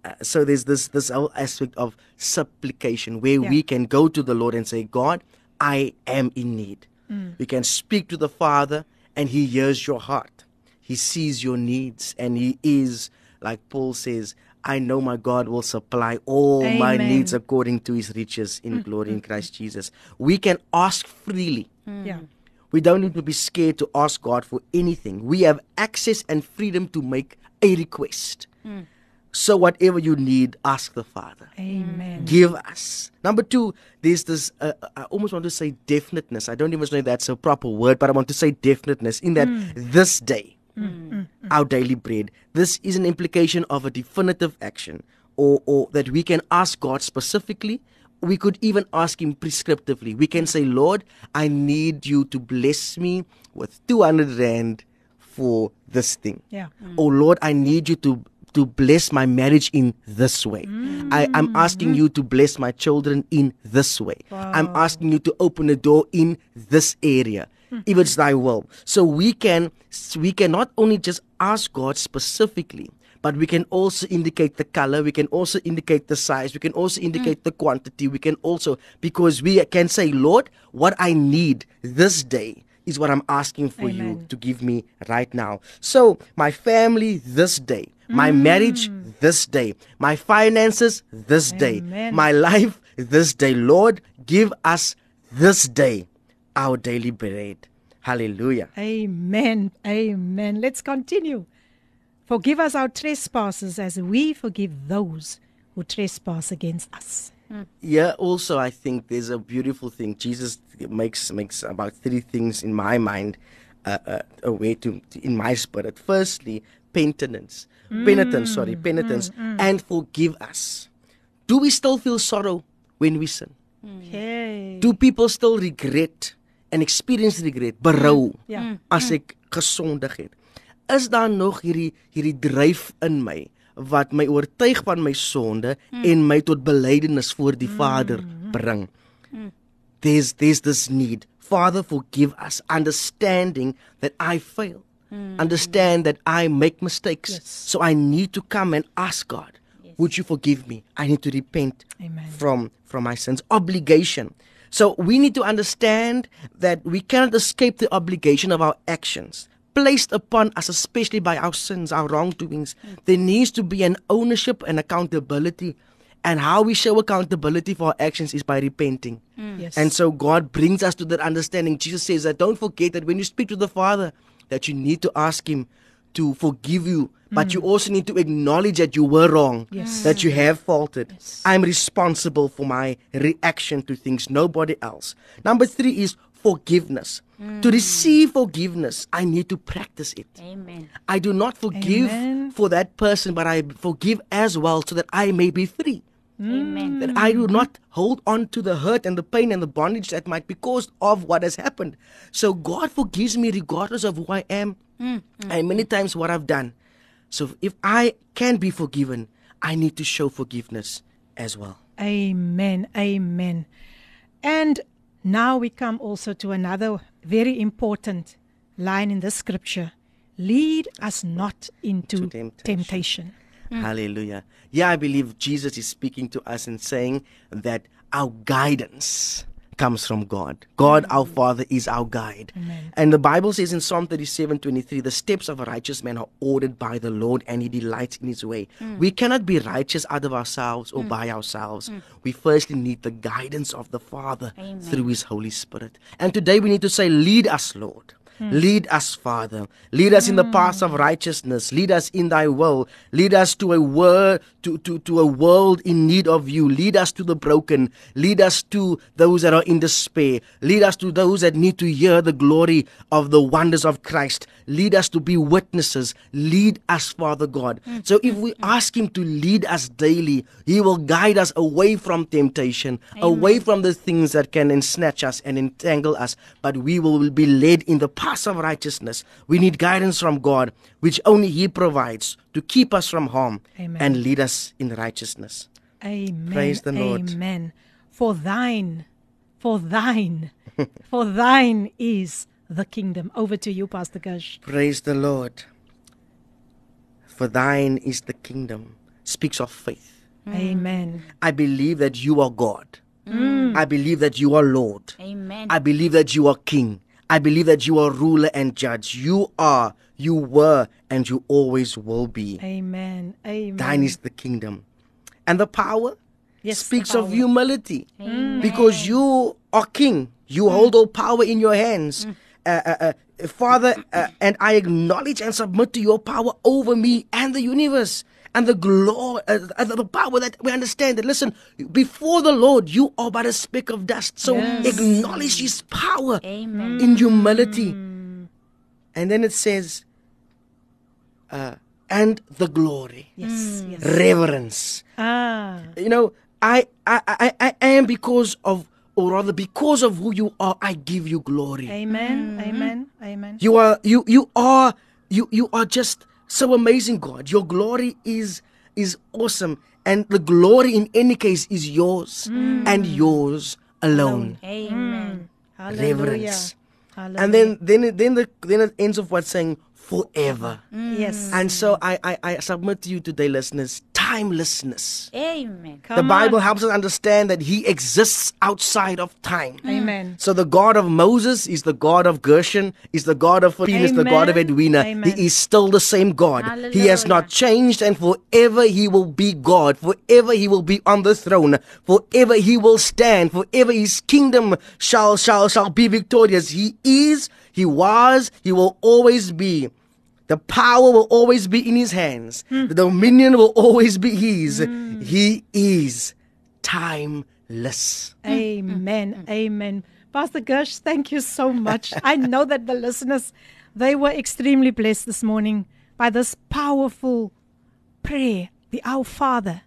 Uh, so there's this this whole aspect of supplication where Yeah. we can go to the Lord and say, God, I am in need. Mm. We can speak to the Father and He hears your heart. He sees your needs and He is, like Paul says, I know my God will supply all my needs according to His riches in mm. glory in mm. Christ Jesus. We can ask freely. Yeah. We don't need to be scared to ask God for anything. We have access and freedom to make a request. So, whatever you need, ask the Father. Amen. Give us. Number two, there's this, uh, I almost want to say definiteness. I don't even know if that's a proper word, but I want to say definiteness in that hmm. this day, hmm. Hmm. our daily bread, this is an implication of a definitive action or, or that we can ask God specifically. We could even ask Him prescriptively. We can say, Lord, I need you to bless me with 200 Rand for this thing. Yeah. Oh Lord, I need you to to bless my marriage in this way. I, I'm mm-hmm. asking you to bless my children in this way. I'm asking you to open a door in this area. If it's thy will. So we can we can not only just ask God specifically, but we can also indicate the color, we can also indicate the size, we can also mm. indicate the quantity, we can also because we can say, Lord, what I need this day is what I'm asking for you to give me right now. So, my family this day, my marriage this day, my finances this day, my life this day. Lord, give us this day our daily bread. Hallelujah. Amen. Amen. Let's continue. Forgive us our trespasses as we forgive those who trespass against us. Yeah, also I think there's a beautiful thing. Jesus makes makes about three things in my mind uh, uh, a way to, to in my spirit. Firstly, penitence, penitence, sorry, penitence, and forgive us. Do we still feel sorrow when we sin? Okay. Do people still regret and experience regret, berou Ja. as ek gesondig het? Is daar nog hierdie hierdie dryf in my wat my oortuig van my sonde en my tot belydenis voor die Vader bring? There's there's this need. Father, forgive us, understanding that I fail. Mm. Understand that I make mistakes. Yes. So I need to come and ask God, would you forgive me? I need to repent Amen. from from my sins obligation so we need to understand that we cannot escape the obligation of our actions placed upon us especially by our sins our wrongdoings there needs to be an ownership and accountability and how we show accountability for our actions is by repenting mm. Yes. and so God brings us to that understanding. Jesus says that don't forget that when you speak to the Father, that you need to ask Him to forgive you, but you also need to acknowledge that you were wrong, Yes. that you have faulted. I'm responsible for my reaction to things, nobody else. Number three is forgiveness. Mm. To receive forgiveness, I need to practice it. Amen. I do not forgive Amen. for that person, but I forgive as well so that I may be free Amen. that I do not hold on to the hurt and the pain and the bondage that might be caused of what has happened. So God forgives me regardless of who I am mm-hmm. and many times what I've done. So if I can be forgiven, I need to show forgiveness as well. Amen. Amen. And now we come also to another very important line in the scripture. Lead us not into To temptation. Temptation. Hallelujah. Yeah, I believe Jesus is speaking to us and saying that our guidance comes from God. God, our mm. Father, is our guide. And the Bible says in Psalm 37 23, the steps of a righteous man are ordered by the Lord and he delights in his way. Mm. We cannot be righteous out of ourselves or by ourselves. We firstly need the guidance of the Father through his Holy Spirit. And today we need to say, Lead us, Lord. Hmm. Lead us, Father. Lead us in the paths of hmm. righteousness. Lead us in thy will. Lead us to a word to, to, to a world in need of you. Lead us to the broken. Lead us to those that are in despair. Lead us to those that need to hear the glory of the wonders of Christ. Lead us to be witnesses. Lead us, Father God. Mm, so if mm, we mm. ask him to lead us daily, he will guide us away from temptation, away from the things that can ensnatch us and entangle us, but we will be led in the path of righteousness. We need guidance from God, which only he provides to keep us from harm Amen. and lead us in righteousness. Amen. Praise the Lord. Amen. For thine, for thine, for thine is the kingdom. Over to you, Pastor Gush. Praise the Lord. For thine is the kingdom. Speaks of faith. Amen. I believe that you are God. I believe that you are Lord. Amen. I believe that you are King. I believe that you are ruler and judge. You are, you were, and you always will be. Amen. Amen. Thine is the kingdom. And the power Yes, the speaks of power. humility. Because you are king. You hold all power in your hands. Mm. Uh, uh, uh, Father, uh, and I acknowledge and submit to your power over me and the universe. And the glory, uh, the power that we understand that, listen, before the Lord, you are but a speck of dust. So acknowledge His power Amen. in humility. And then it says, uh, and the glory, Yes. Yes. reverence. Ah. You know, I, I, I, I am because of, or rather because of who you are, I give you glory. Amen. Mm-hmm. Amen. Amen. You are, you, you are, you, you are just so amazing, God. Your glory is, is awesome. And the glory in any case is yours mm. and yours alone. Amen. Mm. Hallelujah. Reverence. Hallelujah. And then, then, then the, then it ends of what saying forever. Mm. yes. And so I, I, I submit to you today, listeners, timelessness. Amen. the Bible on. helps us understand that He exists outside of time. Amen. So the God of Moses is the God of Gershon, is the God of Philip, is the God of Amen. Edwina. Amen. He is still the same God. He has not changed, and forever He will be God. Forever He will be on the throne. Forever He will stand. Forever His kingdom shall shall shall be victorious. He is, He was, He will always be. The power will always be in his hands. Hmm. The dominion will always be his. He is timeless. Hmm. Amen. Hmm. Amen. Pastor Gersh, thank you so much. I know that the listeners, they were extremely blessed this morning by this powerful prayer, the Our Father.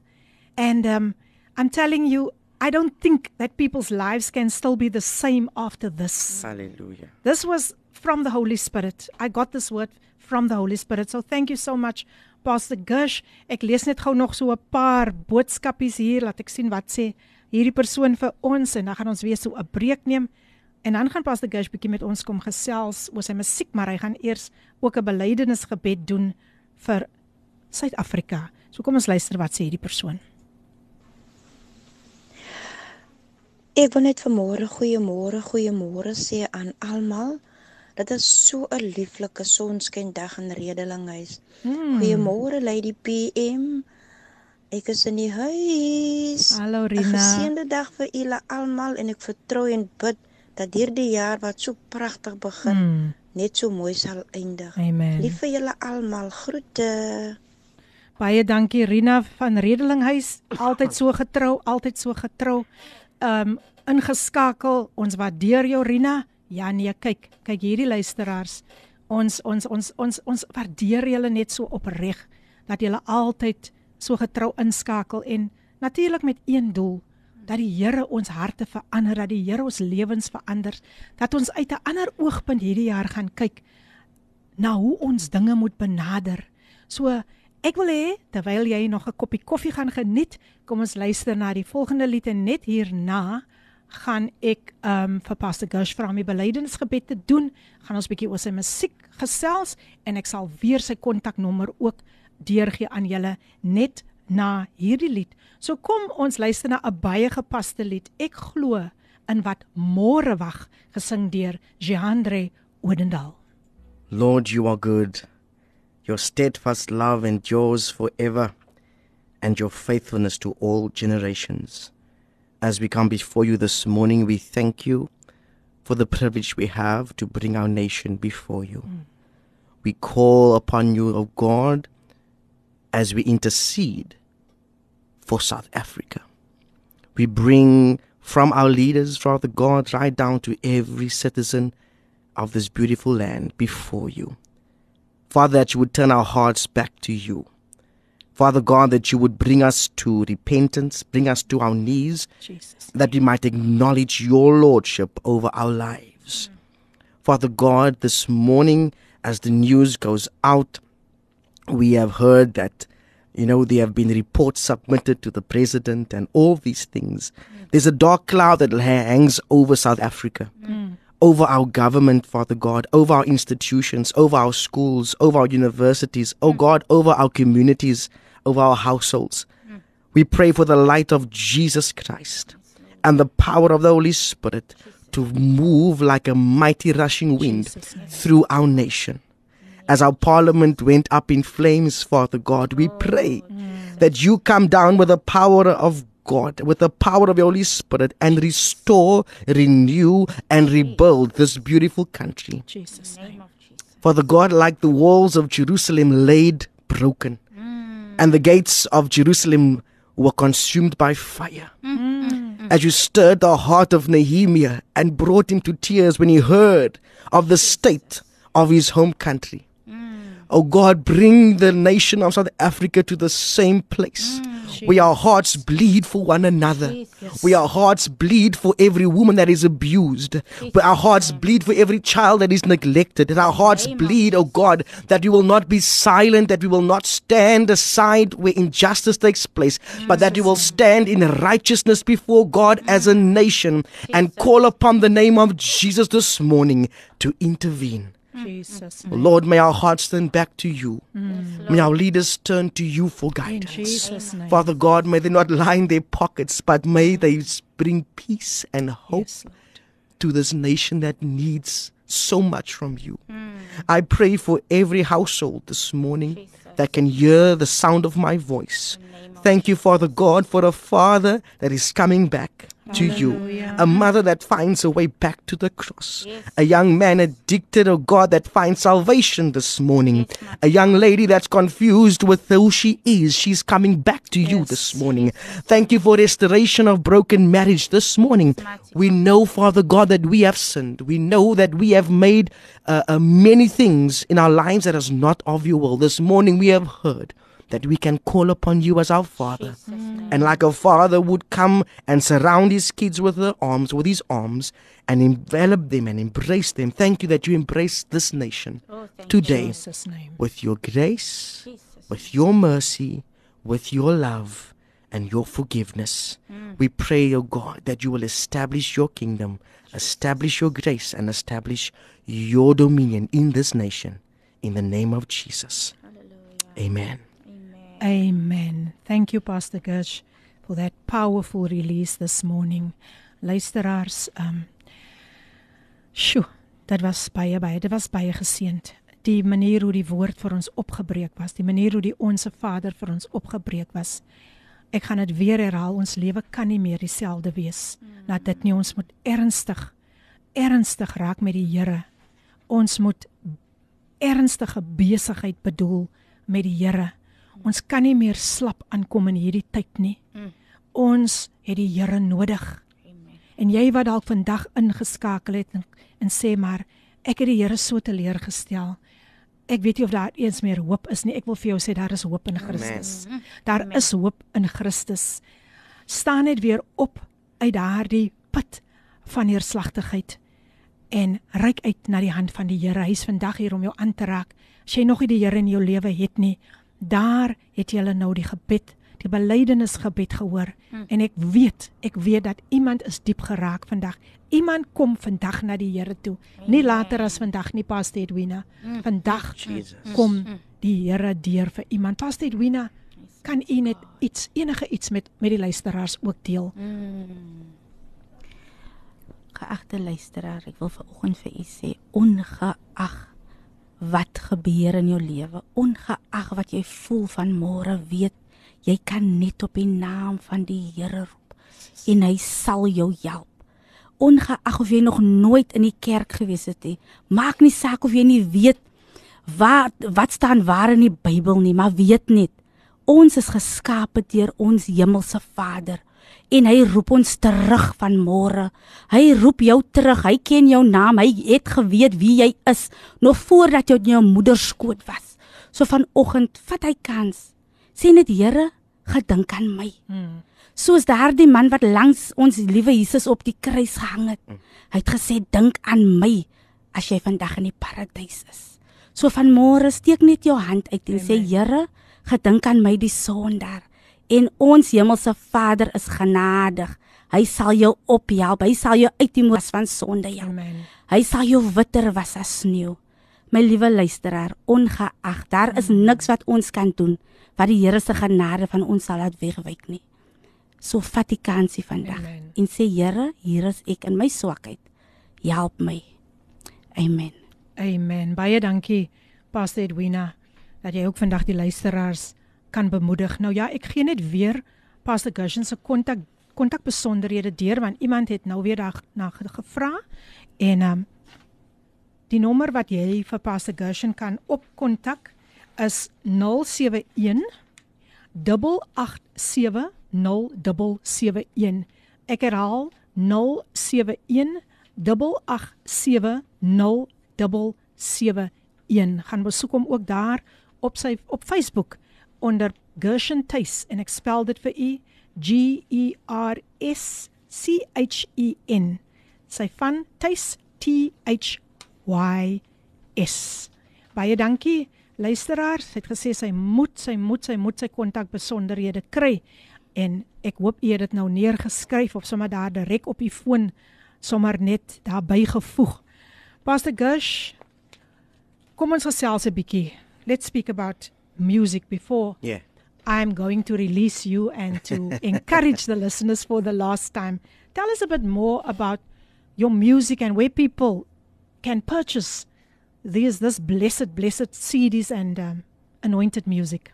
And um, I'm telling you, I don't think that people's lives can still be the same after this. Hallelujah. This was from the Holy Spirit. I got this word from the Holy Spirit. So thank you so much Pastor Gush. Ek lees net gou nog so 'n paar boodskapies hier, laat ek sien wat sê hierdie persoon vir ons en dan gaan ons weer so 'n breek neem. En dan gaan Pastor Gush bietjie met ons kom gesels oor sy musiek, maar hy gaan eers ook 'n belydenisgebed doen vir Suid-Afrika. So kom ons luister wat sê hierdie persoon. Ek wil net vanmôre goeiemôre, goeiemôre sê aan almal. Dit is so 'n lieflike sonskyndag in Redelinghuis. Hmm. Goeiemôre Lady PM. Ek is in die huis. Hallo 'n Rina. Geseënde dag vir julle almal en ek vertrou en bid dat hierdie jaar wat so pragtig begin, Hmm. net so mooi sal eindig. Amen. Lief vir julle almal. Groete. Baie dankie Rina van Redelinghuis, altyd so getrou, altyd so getrou. Um ingeskakel. Ons waardeer jou Rina. Ja nee, kyk, kyk hierdie luisteraars. Ons ons ons ons ons waardeer julle net so opreg dat julle altyd so getrou inskakel en natuurlik met een doel dat die Here ons harte verander, dat die Here ons lewens verander, dat ons uit 'n ander oogpunt hierdie jaar gaan kyk na hoe ons dinge moet benader. So ek wil hê terwyl jy nog 'n koppie koffie gaan geniet, kom ons luister na die volgende lied en net hierna gaan ek um vir Pastor Gush vra om die belydenisgebed te doen. Gaan ons bietjie oor sy musiek gesels en ek sal weer sy kontaknommer ook deurgee aan julle net na hierdie lied. So kom ons luister na 'n baie gepaste lied. Ek glo in wat môre wag, gesing deur Jehandre Odendaal. Lord, you are good. Your steadfast love endures forever, and your faithfulness to all generations. As we come before you this morning, we thank you for the privilege we have to bring our nation before you. Mm. We call upon you, O God, as we intercede for South Africa. We bring from our leaders, Father God, right down to every citizen of this beautiful land before you. Father, that you would turn our hearts back to you. Father God, that you would bring us to repentance, bring us to our knees, Jesus. that we might acknowledge your lordship over our lives. Mm. Father God, this morning, as the news goes out, we have heard that, you know, there have been reports submitted to the president and all these things. Mm. There's a dark cloud that hangs over South Africa, mm. over our government, Father God, over our institutions, over our schools, over our universities, oh God, over our communities, over our households. We pray for the light of Jesus Christ and the power of the Holy Spirit to move like a mighty rushing wind through our nation. As our parliament went up in flames, Father God, we pray oh, that you come down with the power of God, with the power of the Holy Spirit, and restore, renew, and rebuild this beautiful country. Jesus name. Father God, like the walls of Jerusalem laid broken, and the gates of Jerusalem were consumed by fire. Mm. Mm. As you stirred the heart of Nehemiah and brought him to tears when he heard of the state of his home country. Oh God, bring the nation of South Africa to the same place. Where our hearts bleed for one another. Where our hearts bleed for every woman that is abused. Where our hearts bleed for every child that is neglected. That our hearts bleed, oh God, that we will not be silent, that we will not stand aside where injustice takes place, but that we will stand in righteousness before God as a nation and call upon the name of Jesus this morning to intervene. Mm, Jesus. Mm, mm. Lord, may our hearts turn back to you. May our leaders turn to you for guidance. Jesus' name. Father God, may they not line their pockets, but may they bring peace and hope Yes, to this nation that needs so much from you. I pray for every household this morning that can hear the sound of my voice. Thank you, Father God, for a father that is coming back to you, a mother that finds a way back to the cross, a young man addicted, oh God, that finds salvation this morning, a young lady that's confused with who she is. She's coming back to you this morning. Thank you for restoration of broken marriage this morning. We know, Father God, that we have sinned. We know that we have made uh, uh, many things in our lives that is not of your will. This morning we have heard that we can call upon you as our Father. And like a father would come and surround his kids with the arms, with his arms, and envelop them and embrace them. Thank you that you embrace this nation today Jesus' with your grace, with your mercy, with your love, and your forgiveness. We pray, O God, that you will establish your kingdom, establish your grace, and establish your dominion in this nation. In the name of Jesus. Amen. Amen. Thank you Pastor Gersh for that powerful release this morning. Luisteraars, um Sjoe, dit was baie baie, dit was baie geseënd. Die manier hoe die woord vir ons opgebreek was, die manier hoe die onsse Vader vir ons opgebreek was. Ek gaan dit weer herhaal, ons lewe kan nie meer dieselfde wees. Laat dit nie ons moet ernstig ernstig raak met die Here. Ons moet ernstige besigheid bedoel met die Here. Ons kan nie meer slap aankom in hierdie tyd nie. Ons het die Here nodig. En jy wat dalk vandag ingeskakel het en, en sê maar ek het die Here so teleurgestel. Ek weet nie of daar eens meer hoop is nie. Ek wil vir jou sê daar is hoop in Christus. Daar is hoop in Christus. Staan net weer op uit daardie put van neerslagtigheid en reik uit na die hand van die Here. Hy's vandag hier om jou aan te raak. As jy nog nie die Here in jou lewe het nie, daar het jy nou die gebed, die belydenisgebed gehoor. Hmm. En ek weet, ek weet dat iemand is diep geraak vandag. Iemand kom vandag na die Here toe. Nie later as vandag nie, Pastor Edwina. Hmm. Vandag Jesus. kom die Here deur vir iemand. Pastor Edwina, kan u net iets enige iets met met die luisteraars ook deel? Mm. Geagte luisteraar, ek wil vanoggend vir u sê ongeag wat gebeur in jou lewe, ongeag wat jy voel van môre, weet jy kan net op die naam van die Here roep en hy sal jou help. Ongeag of jy nog nooit in die kerk gewees het nie, maak nie saak of jy nie weet wat wat staan waar in die Bybel nie, maar weet net ons is geskape deur ons hemelse Vader en hy roep ons terug van môre. Hy roep jou terug. Hy ken jou naam. Hy het geweet wie jy is nog voordat jy in jou moeder skoot was. So vanoggend vat hy kans. Sê net Here, gedink aan my. Hmm. Soos daardie man wat langs ons liewe Jesus op die kruis gehang het. Hy het gesê dink aan my as jy vandag in die paradys is. So van môre steek net jou hand uit en sê Here, gedink aan my die sondaar. En ons hemelse Vader is genadig. Hy sal jou ophelp. Hy sal jou uit die moes van sonde help. Amen. Hy sal jou witter was as sneeu. My liewe luisteraar, ongeag daar is niks wat ons kan doen wat die Here se genade van ons sal laat wegwyk nie. So vat die kansie vandag Amen. en sê Here, hier is ek in my swakheid. Help my. Amen. Amen. Baie dankie Pastor Edwina dat jy ook vandag die luisteraars kan bemoedig. Nou ja, ek gee net weer Pastor Gushen se kontak kontak besonderhede deur want iemand het nou weer daar na ge- gevra en ehm um, die nommer wat jy vir Pastor Gushen kan opkontak is 071 887 0771. Ek herhaal 071 887 0771. Gaan besoek hom ook daar op sy op Facebook onder Gershon Tuis en ek spel dit vir u G E R S C H E N. Sy van Tuis T H Y S. Baie dankie luisteraars. Sy het gesê sy moet sy moet sy moet sy kontak besonderhede kry en ek hoop u het dit nou neergeskryf of sommer daar direk op u foon sommer net daarby gevoeg. Pastor Gush, kom ons gesels 'n bietjie. Let's speak about music before Yeah. I'm going to release you and to encourage the listeners for the last time. Tell us a bit more about your music and where people can purchase these this blessed blessed CDs and um, anointed music.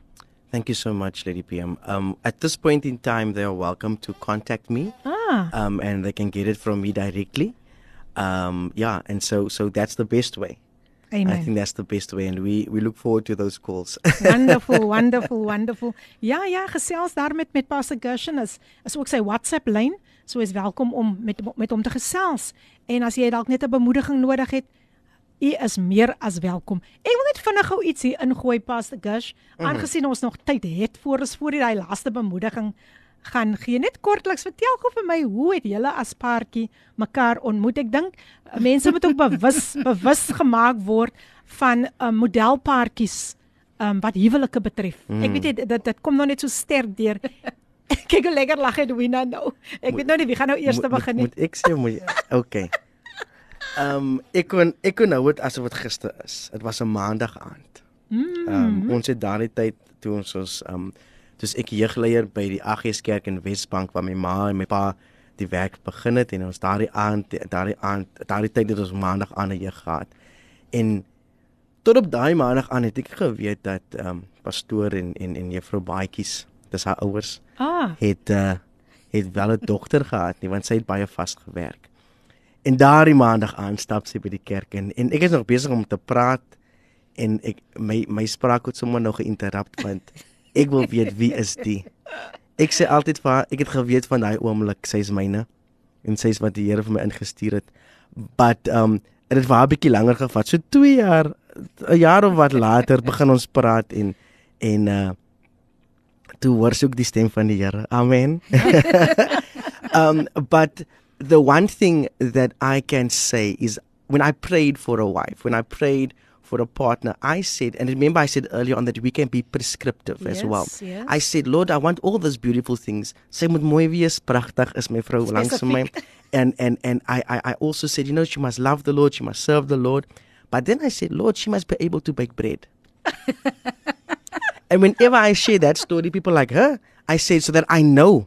Thank you so much, Lady PM. Um, at this point in time, they are welcome to contact me, Ah, um, and they can get it from me directly. Um, yeah, and so so that's the best way. I amen. think that's the best way, and we we look forward to those calls. wonderful, wonderful, wonderful. Ja, ja, gesels daar met met Pastor Gershon is is ook sy WhatsApp lyn. So is welkom om met met hom te gesels. En as jy dalk net 'n bemoediging nodig het, u is meer as welkom. Ek wil net vinnig gou iets hier ingooi Pastor Gersh, aangesien ons nog tyd het voor ons voor die laaste bemoediging gaan gee. Net kortliks vertel gou vir my hoe het julle as paartjie mekaar ontmoet? Ek dink uh, mense moet ook bewus bewus gemaak word van uh, modelpaartjies um, wat huwelike betref. Mm. Ek weet nie, dit dit kom nog net so sterk deur. Kyk hoe lekker lag Edwina nou. Ek weet nou nie wie gaan nou eers begin nie. Moet, ek sê moet jy- Okay. Um ek kon ek kon nou dit asof dit gister is. Dit was 'n maandag aand. Mm. Um ons het daardie tyd toe ons ons um dis ek jeugleier by die AGS kerk in Wesbank waar my ma en my pa die werk begin het en ons daardie aand daardie aand daardie tyd het ons maandag aan 'n jeug gehad. En tot op daai maandag aan het ek geweet dat um pastoor en en en juffrou Baadjies, dis haar ouers, Ah, het uh het wel 'n dogter gehad nie want sy het baie vas gewerk. En daardie maandag aan stap sy by die kerk en en ek is nog besig om te praat en ek my my spraak het sommer nog geïnterrupt want ek wil weet wie is die. Ek sê altyd vir haar, ek het geweet van daai oomblik, sy is myne en sy is wat die Here vir my ingestuur het. But um dit haar 'n bietjie langer gevat. So 2 jaar 'n jaar of wat later begin ons praat en en uh toe hoor sy ook die stem van die Here. Amen. um but the one thing that I can say is when I prayed for a wife, when I prayed for a partner, I said, and remember I said earlier on that we can be prescriptive as well. Yes, yes. I said, Lord, I want all those beautiful things. Sy moet mooi wees, pragtig is my vrou langs my. And and and I, I I also said, you know, she must love the Lord, she must serve the Lord. But then I said, Lord, she must be able to bake bread. and whenever I share that story, people like, her, I say so that I know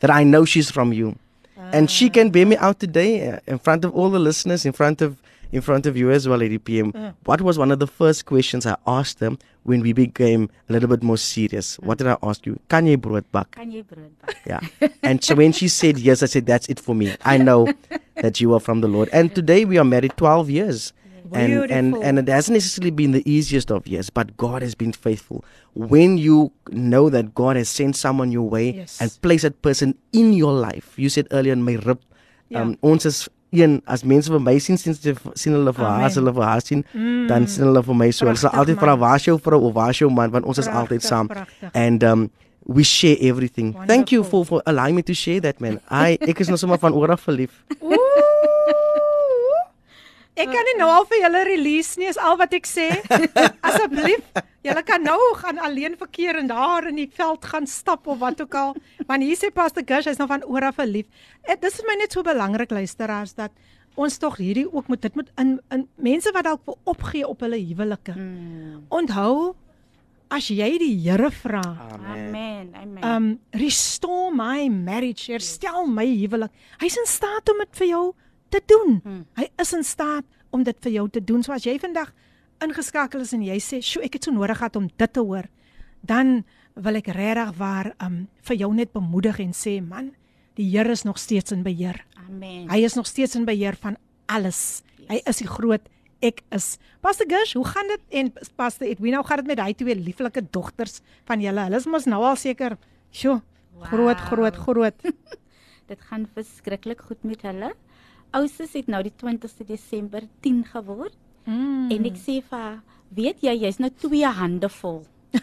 that I know she's from you. And she can bear me out today uh, in front of all the listeners, in front of in front of you as well, Lady PM. Uh. What was one of the first questions I asked them when we became a little bit more serious? What did I ask you? Kan jy brood bak? Kan jy brood bak? Yeah. And so when she said yes, I said, that's it for me. I know that you are from the Lord. And today we are married 12 years. And, and and it hasn't necessarily been the easiest of years, but God has been faithful. When you know that God has sent someone your way Yes. and placed that person in your life, you said earlier in my rib, um, ons is een as mense vir my sien sien sien hulle vir haar, hulle vir haar sien, dan sien hulle vir my so. Hulle sal altyd vra waar is jou vrou of waar is jou man want ons is altyd saam. pragtig. And um we share everything. Thank you Wonderful. for for allowing me to share that man. I ek is nou sommer van oor af verlief. Ek kan nie nou al vir julle release nie, is al wat ek sê. Asseblief, julle kan nou gaan alleen verkeer en daar in die veld gaan stap of wat ook al. Want hier sê Pastor Gush, hy's nou van oor af verlief. Dit is vir my net so belangrik luisteraars dat ons tog hierdie ook moet dit moet in in mense wat dalk wil opgee op hulle huwelike. Mm. Onthou as jy die Here vra, Amen. Amen. um restore my marriage, herstel my huwelik. Hy's in staat om dit vir jou te doen. Hmm. Hy is in staat om dit vir jou te doen. So as jy vandag ingeskakel is en jy sê, "Sjoe, ek het so nodig gehad om dit te hoor." Dan wil ek regtig waar um vir jou net bemoedig en sê, "Man, die Here is nog steeds in beheer. Amen. Hy is nog steeds in beheer van alles. Hy is die groot ek is. Pastor Gush, hoe gaan dit en Pastor Edwina, hoe gaan dit met hy twee lieflike dogters van julle? Hulle is mos nou al seker, sjoe, groot, groot, groot. Dit gaan verskriklik goed met hulle. Ousses het nou die 20ste Desember 10 geword Mm. en ek sê vir haar, weet jy, jy's nou twee hande vol.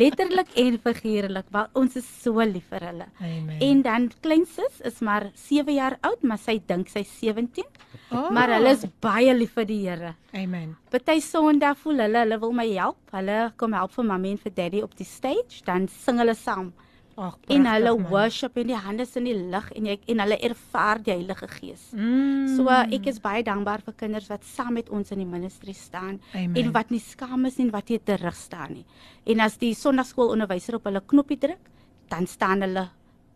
Letterlik en figuurlik, want ons is so lief vir hulle. Amen. En dan kleinsus is maar 7 jaar oud, maar sy dink sy's 17. Oh. Maar hulle is baie lief vir die Here. Amen. Party Sondag voel hulle hulle wil my help. Hulle kom help vir mamma en vir daddy op die stage, dan sing hulle saam. Ag, En hulle man. worship en die hande is in die lug en jy en hulle ervaar die Heilige Gees. Mm. So uh, ek is baie dankbaar vir kinders wat saam met ons in die ministry staan Amen. en wat nie skaam is nie en wat nie terug staan nie. En as die sonnaarskoolonderwyser op hulle knoppie druk, dan staan hulle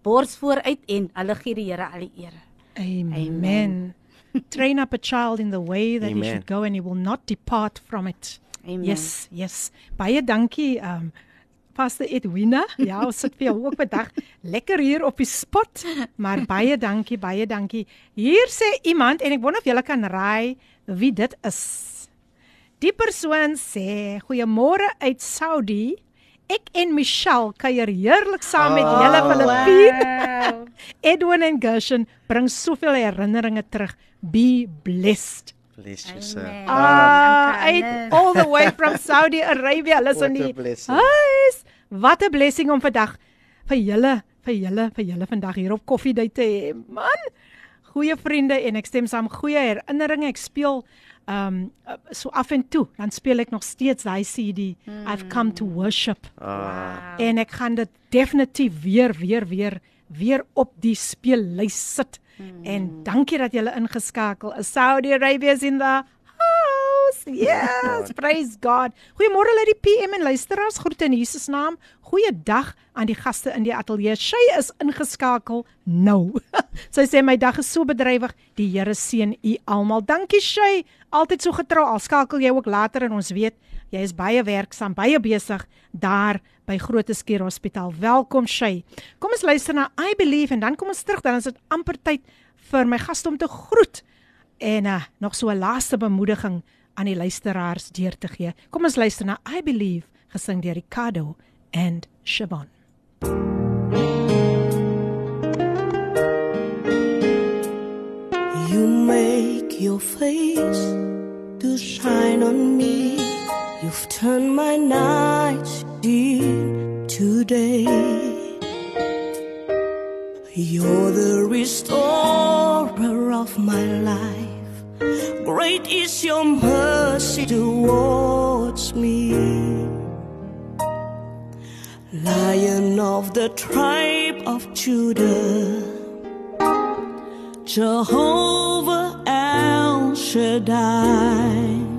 bors vooruit en hulle gee die Here al die eer. Amen. Amen. Train up a child in the way that he Amen. should go and he will not depart from it. Amen. Yes, yes. Baie dankie um Pastor Edwina. Ja, ons sit vir jou ook vandag lekker hier op die spot. Maar baie dankie, baie dankie. Hier sê iemand en ek wonder of julle kan raai wie dit is. Die persoon sê: "Goeiemôre uit Saudi. Ek en Michelle kuier heerlik saam met julle Filippine. Edwin en Gershon bring soveel herinneringe terug. Be blessed." Bless you, sir. Amen. Ah, Dankie, uit Anne. all the way from Saudi Arabia. Hulle is What in a die blessing. huis. Wat 'n blessing om vandag vir julle, vir julle, vir julle vandag hier op koffiedייט te hê. Man, goeie vriende en ek stem saam, goeie herinneringe. Ek speel um so af en toe, dan speel ek nog steeds daai CD. I've come to worship. Ah, En ek gaan dit definitief weer weer weer weer op die speellys sit. Mm. En dankie dat julle ingeskakel is. Saudi Arabia is in the house. Yes, praise God. Goeiemôre uit die PM en luisteraars. Groete in Jesus naam. Goeiedag aan die gaste in die ateljee. Sy is ingeskakel nou. Sy sê my dag is so bedrywig. Die Here seën u almal. Dankie Shay. Altyd so getrou. Al skakel jy ook later en ons weet jy is baie werksaam, baie besig daar by Grooteskier Hospitaal. Welkom Shay. Kom ons luister na I Believe en dan kom ons terug dan is dit amper tyd vir my gaste om te groet en uh, nog so 'n laaste bemoediging aan die luisteraars deur te gee. Kom ons luister na I Believe gesing deur Ricardo and Siobhan. You make your face to shine on me. You've turned my nights into day. You're the restorer of my life. Great is your mercy towards me. Lion of the tribe of Judah. Jehovah El Shaddai.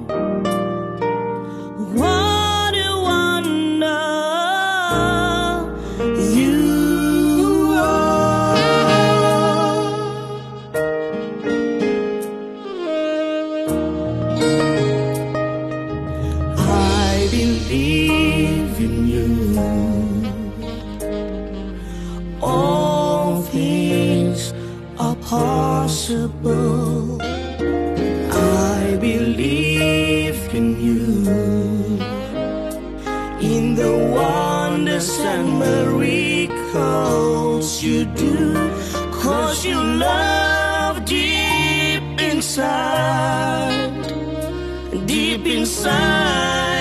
Do, cause you love deep inside. Deep inside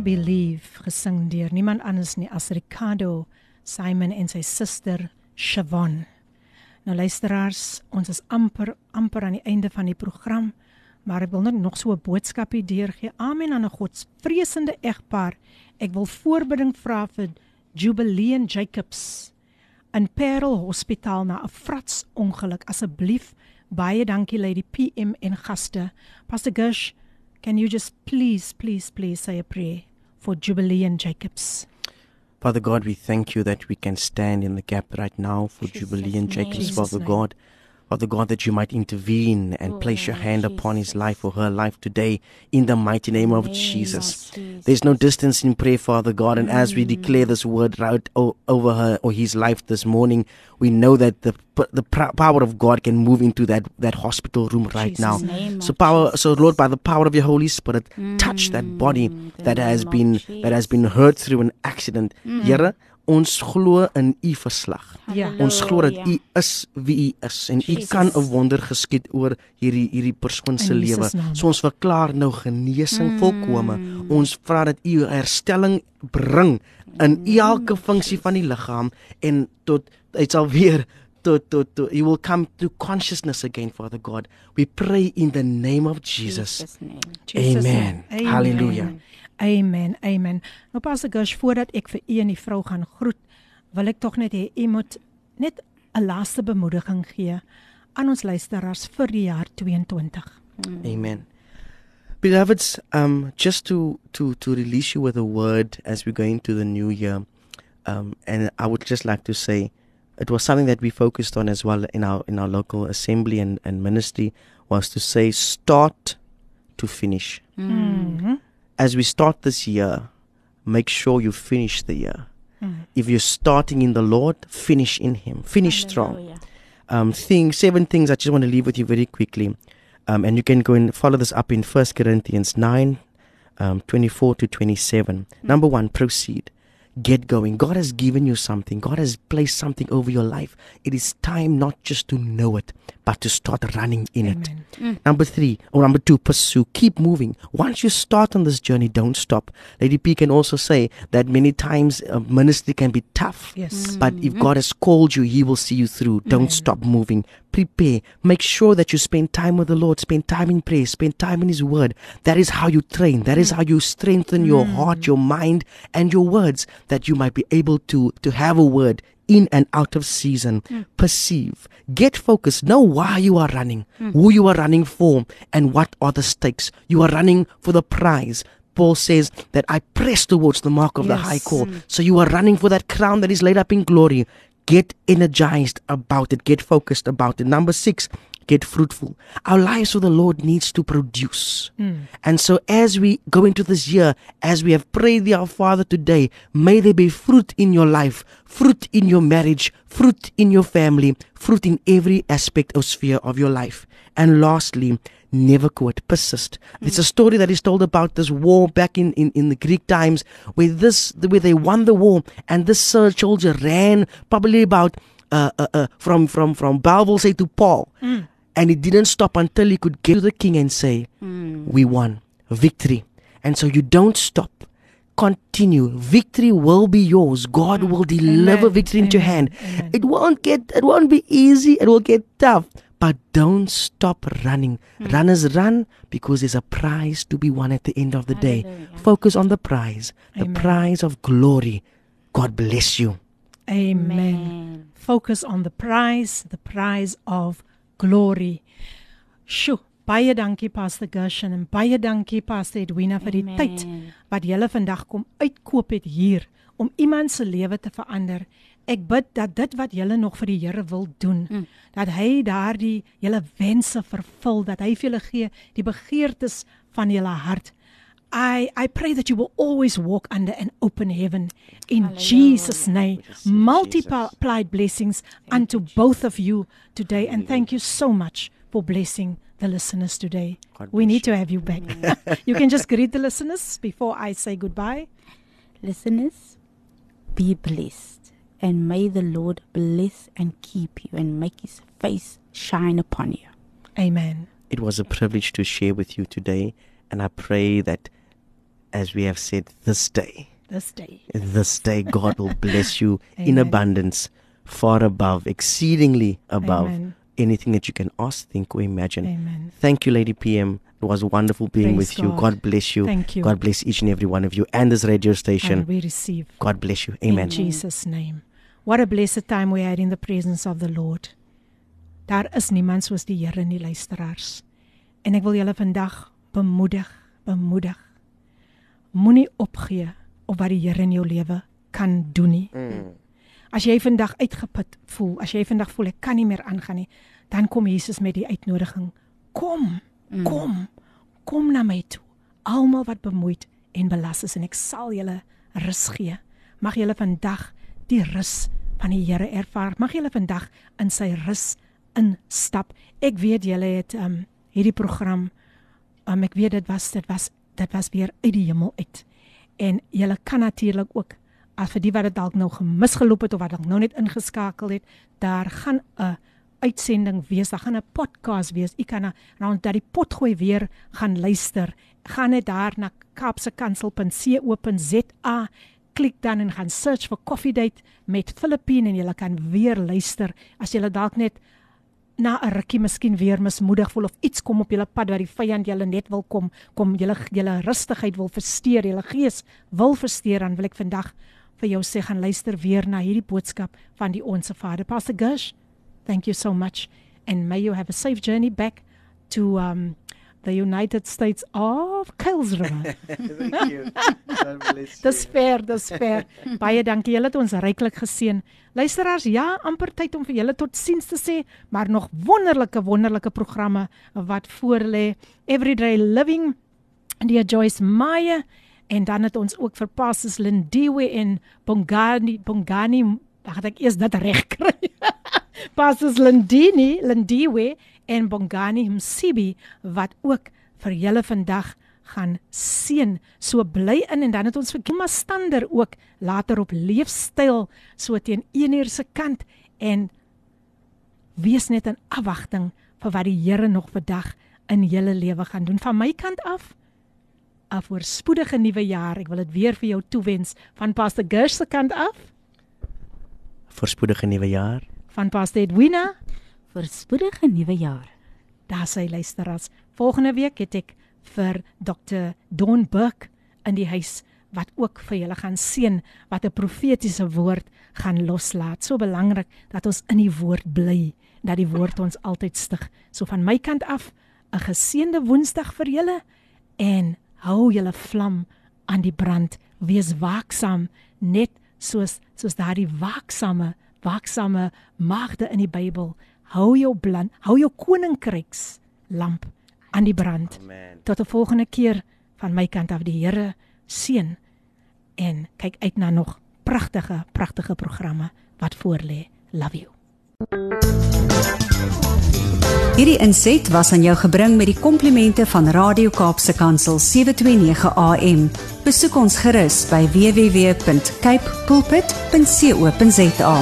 Believe gesing deur niemand anders nie as Ricardo Simon en sy suster Shavon. Nou luisteraars, ons is amper amper aan die einde van die program, maar ek wil net nog so 'n boodskapie deurgee. Amen aan 'n godsvreesende egpaar. Ek wil voorbidding vra vir Jubilee Jacobs in Parel Hospitaal na 'n frats ongeluk. Asseblief baie dankie Lady PM en gaste. Pastor Gush, can you just please please please say a prayer for Jubilee and Jacobs? Father God, we thank you that we can stand in the gap right now for Jubilee and. Jacobs, Jesus' Father name. God. Father God, that you might intervene and oh, place your hand upon his life or her life today in the mighty name of Jesus. There's no distance in prayer, Father God, and as we mm. declare this word out over her or his life this morning, we know that the p- the power of God can move into that that hospital room right Jesus' now. name So power, so Lord, by the power of your Holy Spirit, touch that body mm, the that has name been that has been hurt through an accident. Mm. Here, ons glo in u verslag. Ja. Ons glo dat u is wie u is en u kan 'n wonder geskied oor hierdie hierdie persoon se lewe. So ons verklaar nou genesing Mm. volkome. Ons vra dat u herstelling bring in elke funksie van die liggaam en tot dit sal weer tot tot tot you will come to consciousness again Father God. We pray in the name of Jesus. Jesus name. Jesus Amen. name. Hallelujah. Amen. Amen. Nou Pastor Gush, voordat ek vir u en die vrou gaan groet, wil ek tog net hê u moet net 'n laaste bemoediging gee aan ons luisteraars vir die jaar 22. Amen. Beloveds, um, just to, to, to release you with a word as we go into the new year, um, and I would just like to say it was something that we focused on as well in our in our local assembly and, and ministry was to say start to finish. Mm-hmm. As we start this year, make sure you finish the year. Mm. If you're starting in the Lord, finish in Him. Finish strong. Um, things, seven things I just want to leave with you very quickly. Um, and you can go and follow this up in First Corinthians 9, um, 24 to 27. Number one, proceed. Get going. God has given you something. God has placed something over your life. It is time not just to know it, but to start running in it. Number three, or number two, pursue. Keep moving. Once you start on this journey, don't stop. Lady P can also say that many times uh, ministry can be tough. Yes. But if God has called you, He will see you through. Don't stop moving. Prepare. Make sure that you spend time with the Lord. Spend time in prayer. Spend time in His Word. That is how you train. That is mm. how you strengthen your mm. heart, your mind, and your words. That you might be able to to have a word in and out of season. Mm. Perceive. Get focused. Know why you are running, who you are running for, and what are the stakes. You are running for the prize. Paul says that I press towards the mark of the high Yes. call. So you are running for that crown that is laid up in glory. Get energized about it. Get focused about it. Number six, get fruitful. Our lives for the Lord needs to produce. Hmm. And so as we go into this year, as we have prayed the Our Father today, may there be fruit in your life, fruit in your marriage, fruit in your family, fruit in every aspect or sphere of your life. And lastly, never quit, persist. It's a story that is told about this war back in, in, in the Greek times where this where they won the war and this uh, soldier ran probably about uh, uh, uh, from from from Balvel say to Paul and he didn't stop until he could get to the king and say, "We won, victory." And so you don't stop. Continue. Victory will be yours. God will deliver Amen. victory into your hand. Amen. It won't get. It won't be easy. It will get tough. But don't stop running. Runners run because there's a prize to be won at the end of the day. Focus on the prize, the Amen. prize of glory. God bless you. Amen. Focus on the prize, the prize of glory. Sjoe, baie dankie Pastor Gershon en baie dankie Pastor Edwina vir die Amen. tyd wat julle vandag kom uitkoop het hier om iemand se lewe te verander. Ek bid dat dit wat julle nog vir die Here wil doen, mm. dat hy daardie julle wense vervul, dat hy vir julle gee die begeertes van julle hart. I I pray that you will always walk under an open heaven in Jesus name. Multiplied blessings unto both of you today and thank you so much for blessing the listeners today. God We need to have you back. you can just greet the listeners before I say goodbye. Listeners, be blessed, and may the Lord bless and keep you and make his face shine upon you. Amen. It was a privilege to share with you today, and I pray that as we have said this day, This day. this day God will bless you in abundance, far above, exceedingly above Amen. anything that you can ask, think, or imagine. Amen. Thank you, Lady PM. It was wonderful being Praise with you. God. God bless you. Thank you. God bless each and every one of you and this radio station. And we receive God bless you. Amen. in Jesus name. What a blessed time we had in the presence of the Lord. Daar is niemand soos die Here nie luisteraars. En ek wil julle vandag bemoedig, bemoedig. Moenie opgee op wat die Here in jou lewe kan doen nie. As jy vandag uitgeput voel, as jy vandag voel ek kan nie meer aangaan nie, dan kom Jesus met die uitnodiging. Kom, kom, kom na my toe. Almal wat bemoeid en belas is en ek sal julle rus gee. Mag julle vandag die rus van die Here ervaar. Mag julle vandag in sy rus instap. Ek weet julle het um hierdie program um ek weet dit was dit was dit was weer uit die hemel uit. En julle kan natuurlik ook as vir die wat dit dalk nou gemisgeloop het of wat dalk nou net ingeskakel het, daar gaan 'n uitsending wees, daar gaan 'n podcast wees. U kan nou dat die potgooi weer gaan luister. Gaan net daar na kapsekansel.co.za klik dan en gaan search vir Coffee Date met Filippine en jy kan weer luister as jy dalk net na 'n rukkie miskien weer mismoedig voel of iets kom op julle pad wat die vyand julle net wil kom kom julle julle rustigheid wil versteur, julle gees wil versteur dan wil ek vandag vir jou sê gaan luister weer na hierdie boodskap van die onsse Vader. Pastor Gush, thank you so much and may you have a safe journey back to um the United States of Kuils River. Thank you. Dis ver, dis ver. Baie dankie. Julle het ons ryklik geseën. Luisteraars, ja, amper tyd om vir julle totsiens te sê, maar nog wonderlike wonderlike programme wat voor lê. Everyday Living die Joyce Meyer en dan het ons ook vir Pastors Lindiwe en Bongani Bongani Wag, ek eers dit reg kry. Pastors Lindini, Lindiwe en Bongani Msibi wat ook vir julle vandag gaan seën. So bly in en dan het ons vir Kima Stander ook later op leefstyl so teen 1 uur se kant en wees net in afwagting vir wat die Here nog vandag in julle lewe gaan doen. Van my kant af 'n voorspoedige nuwe jaar. Ek wil dit weer vir jou toewens van Pastor Gersh se kant af, Voorspoedige nuwe jaar. van Pastor Edwina Voorspoedige nuwe jaar. Daar sy luisteraars. Volgende week het ek vir Dr. Don Burke in die huis wat ook vir julle gaan seën wat 'n profetiese woord gaan loslaat. So belangrik dat ons in die woord bly, dat die woord ons altyd stig. So van my kant af 'n geseënde Woensdag vir julle en hou julle vlam aan die brand. Wees waaksaam net soos soos daardie waaksame waaksame magde in die Bybel. Hou jou bland, hou jou koninkryks lamp aan die brand. Amen. Tot 'n volgende keer van my kant af die Here seën en kyk uit na nog pragtige pragtige programme wat voorlê. Love you. Hierdie inset was aan jou gebring met die komplimente van Radio Kaapse Kansel 729 AM. Besoek ons gerus by www.cape pulpit.co.za.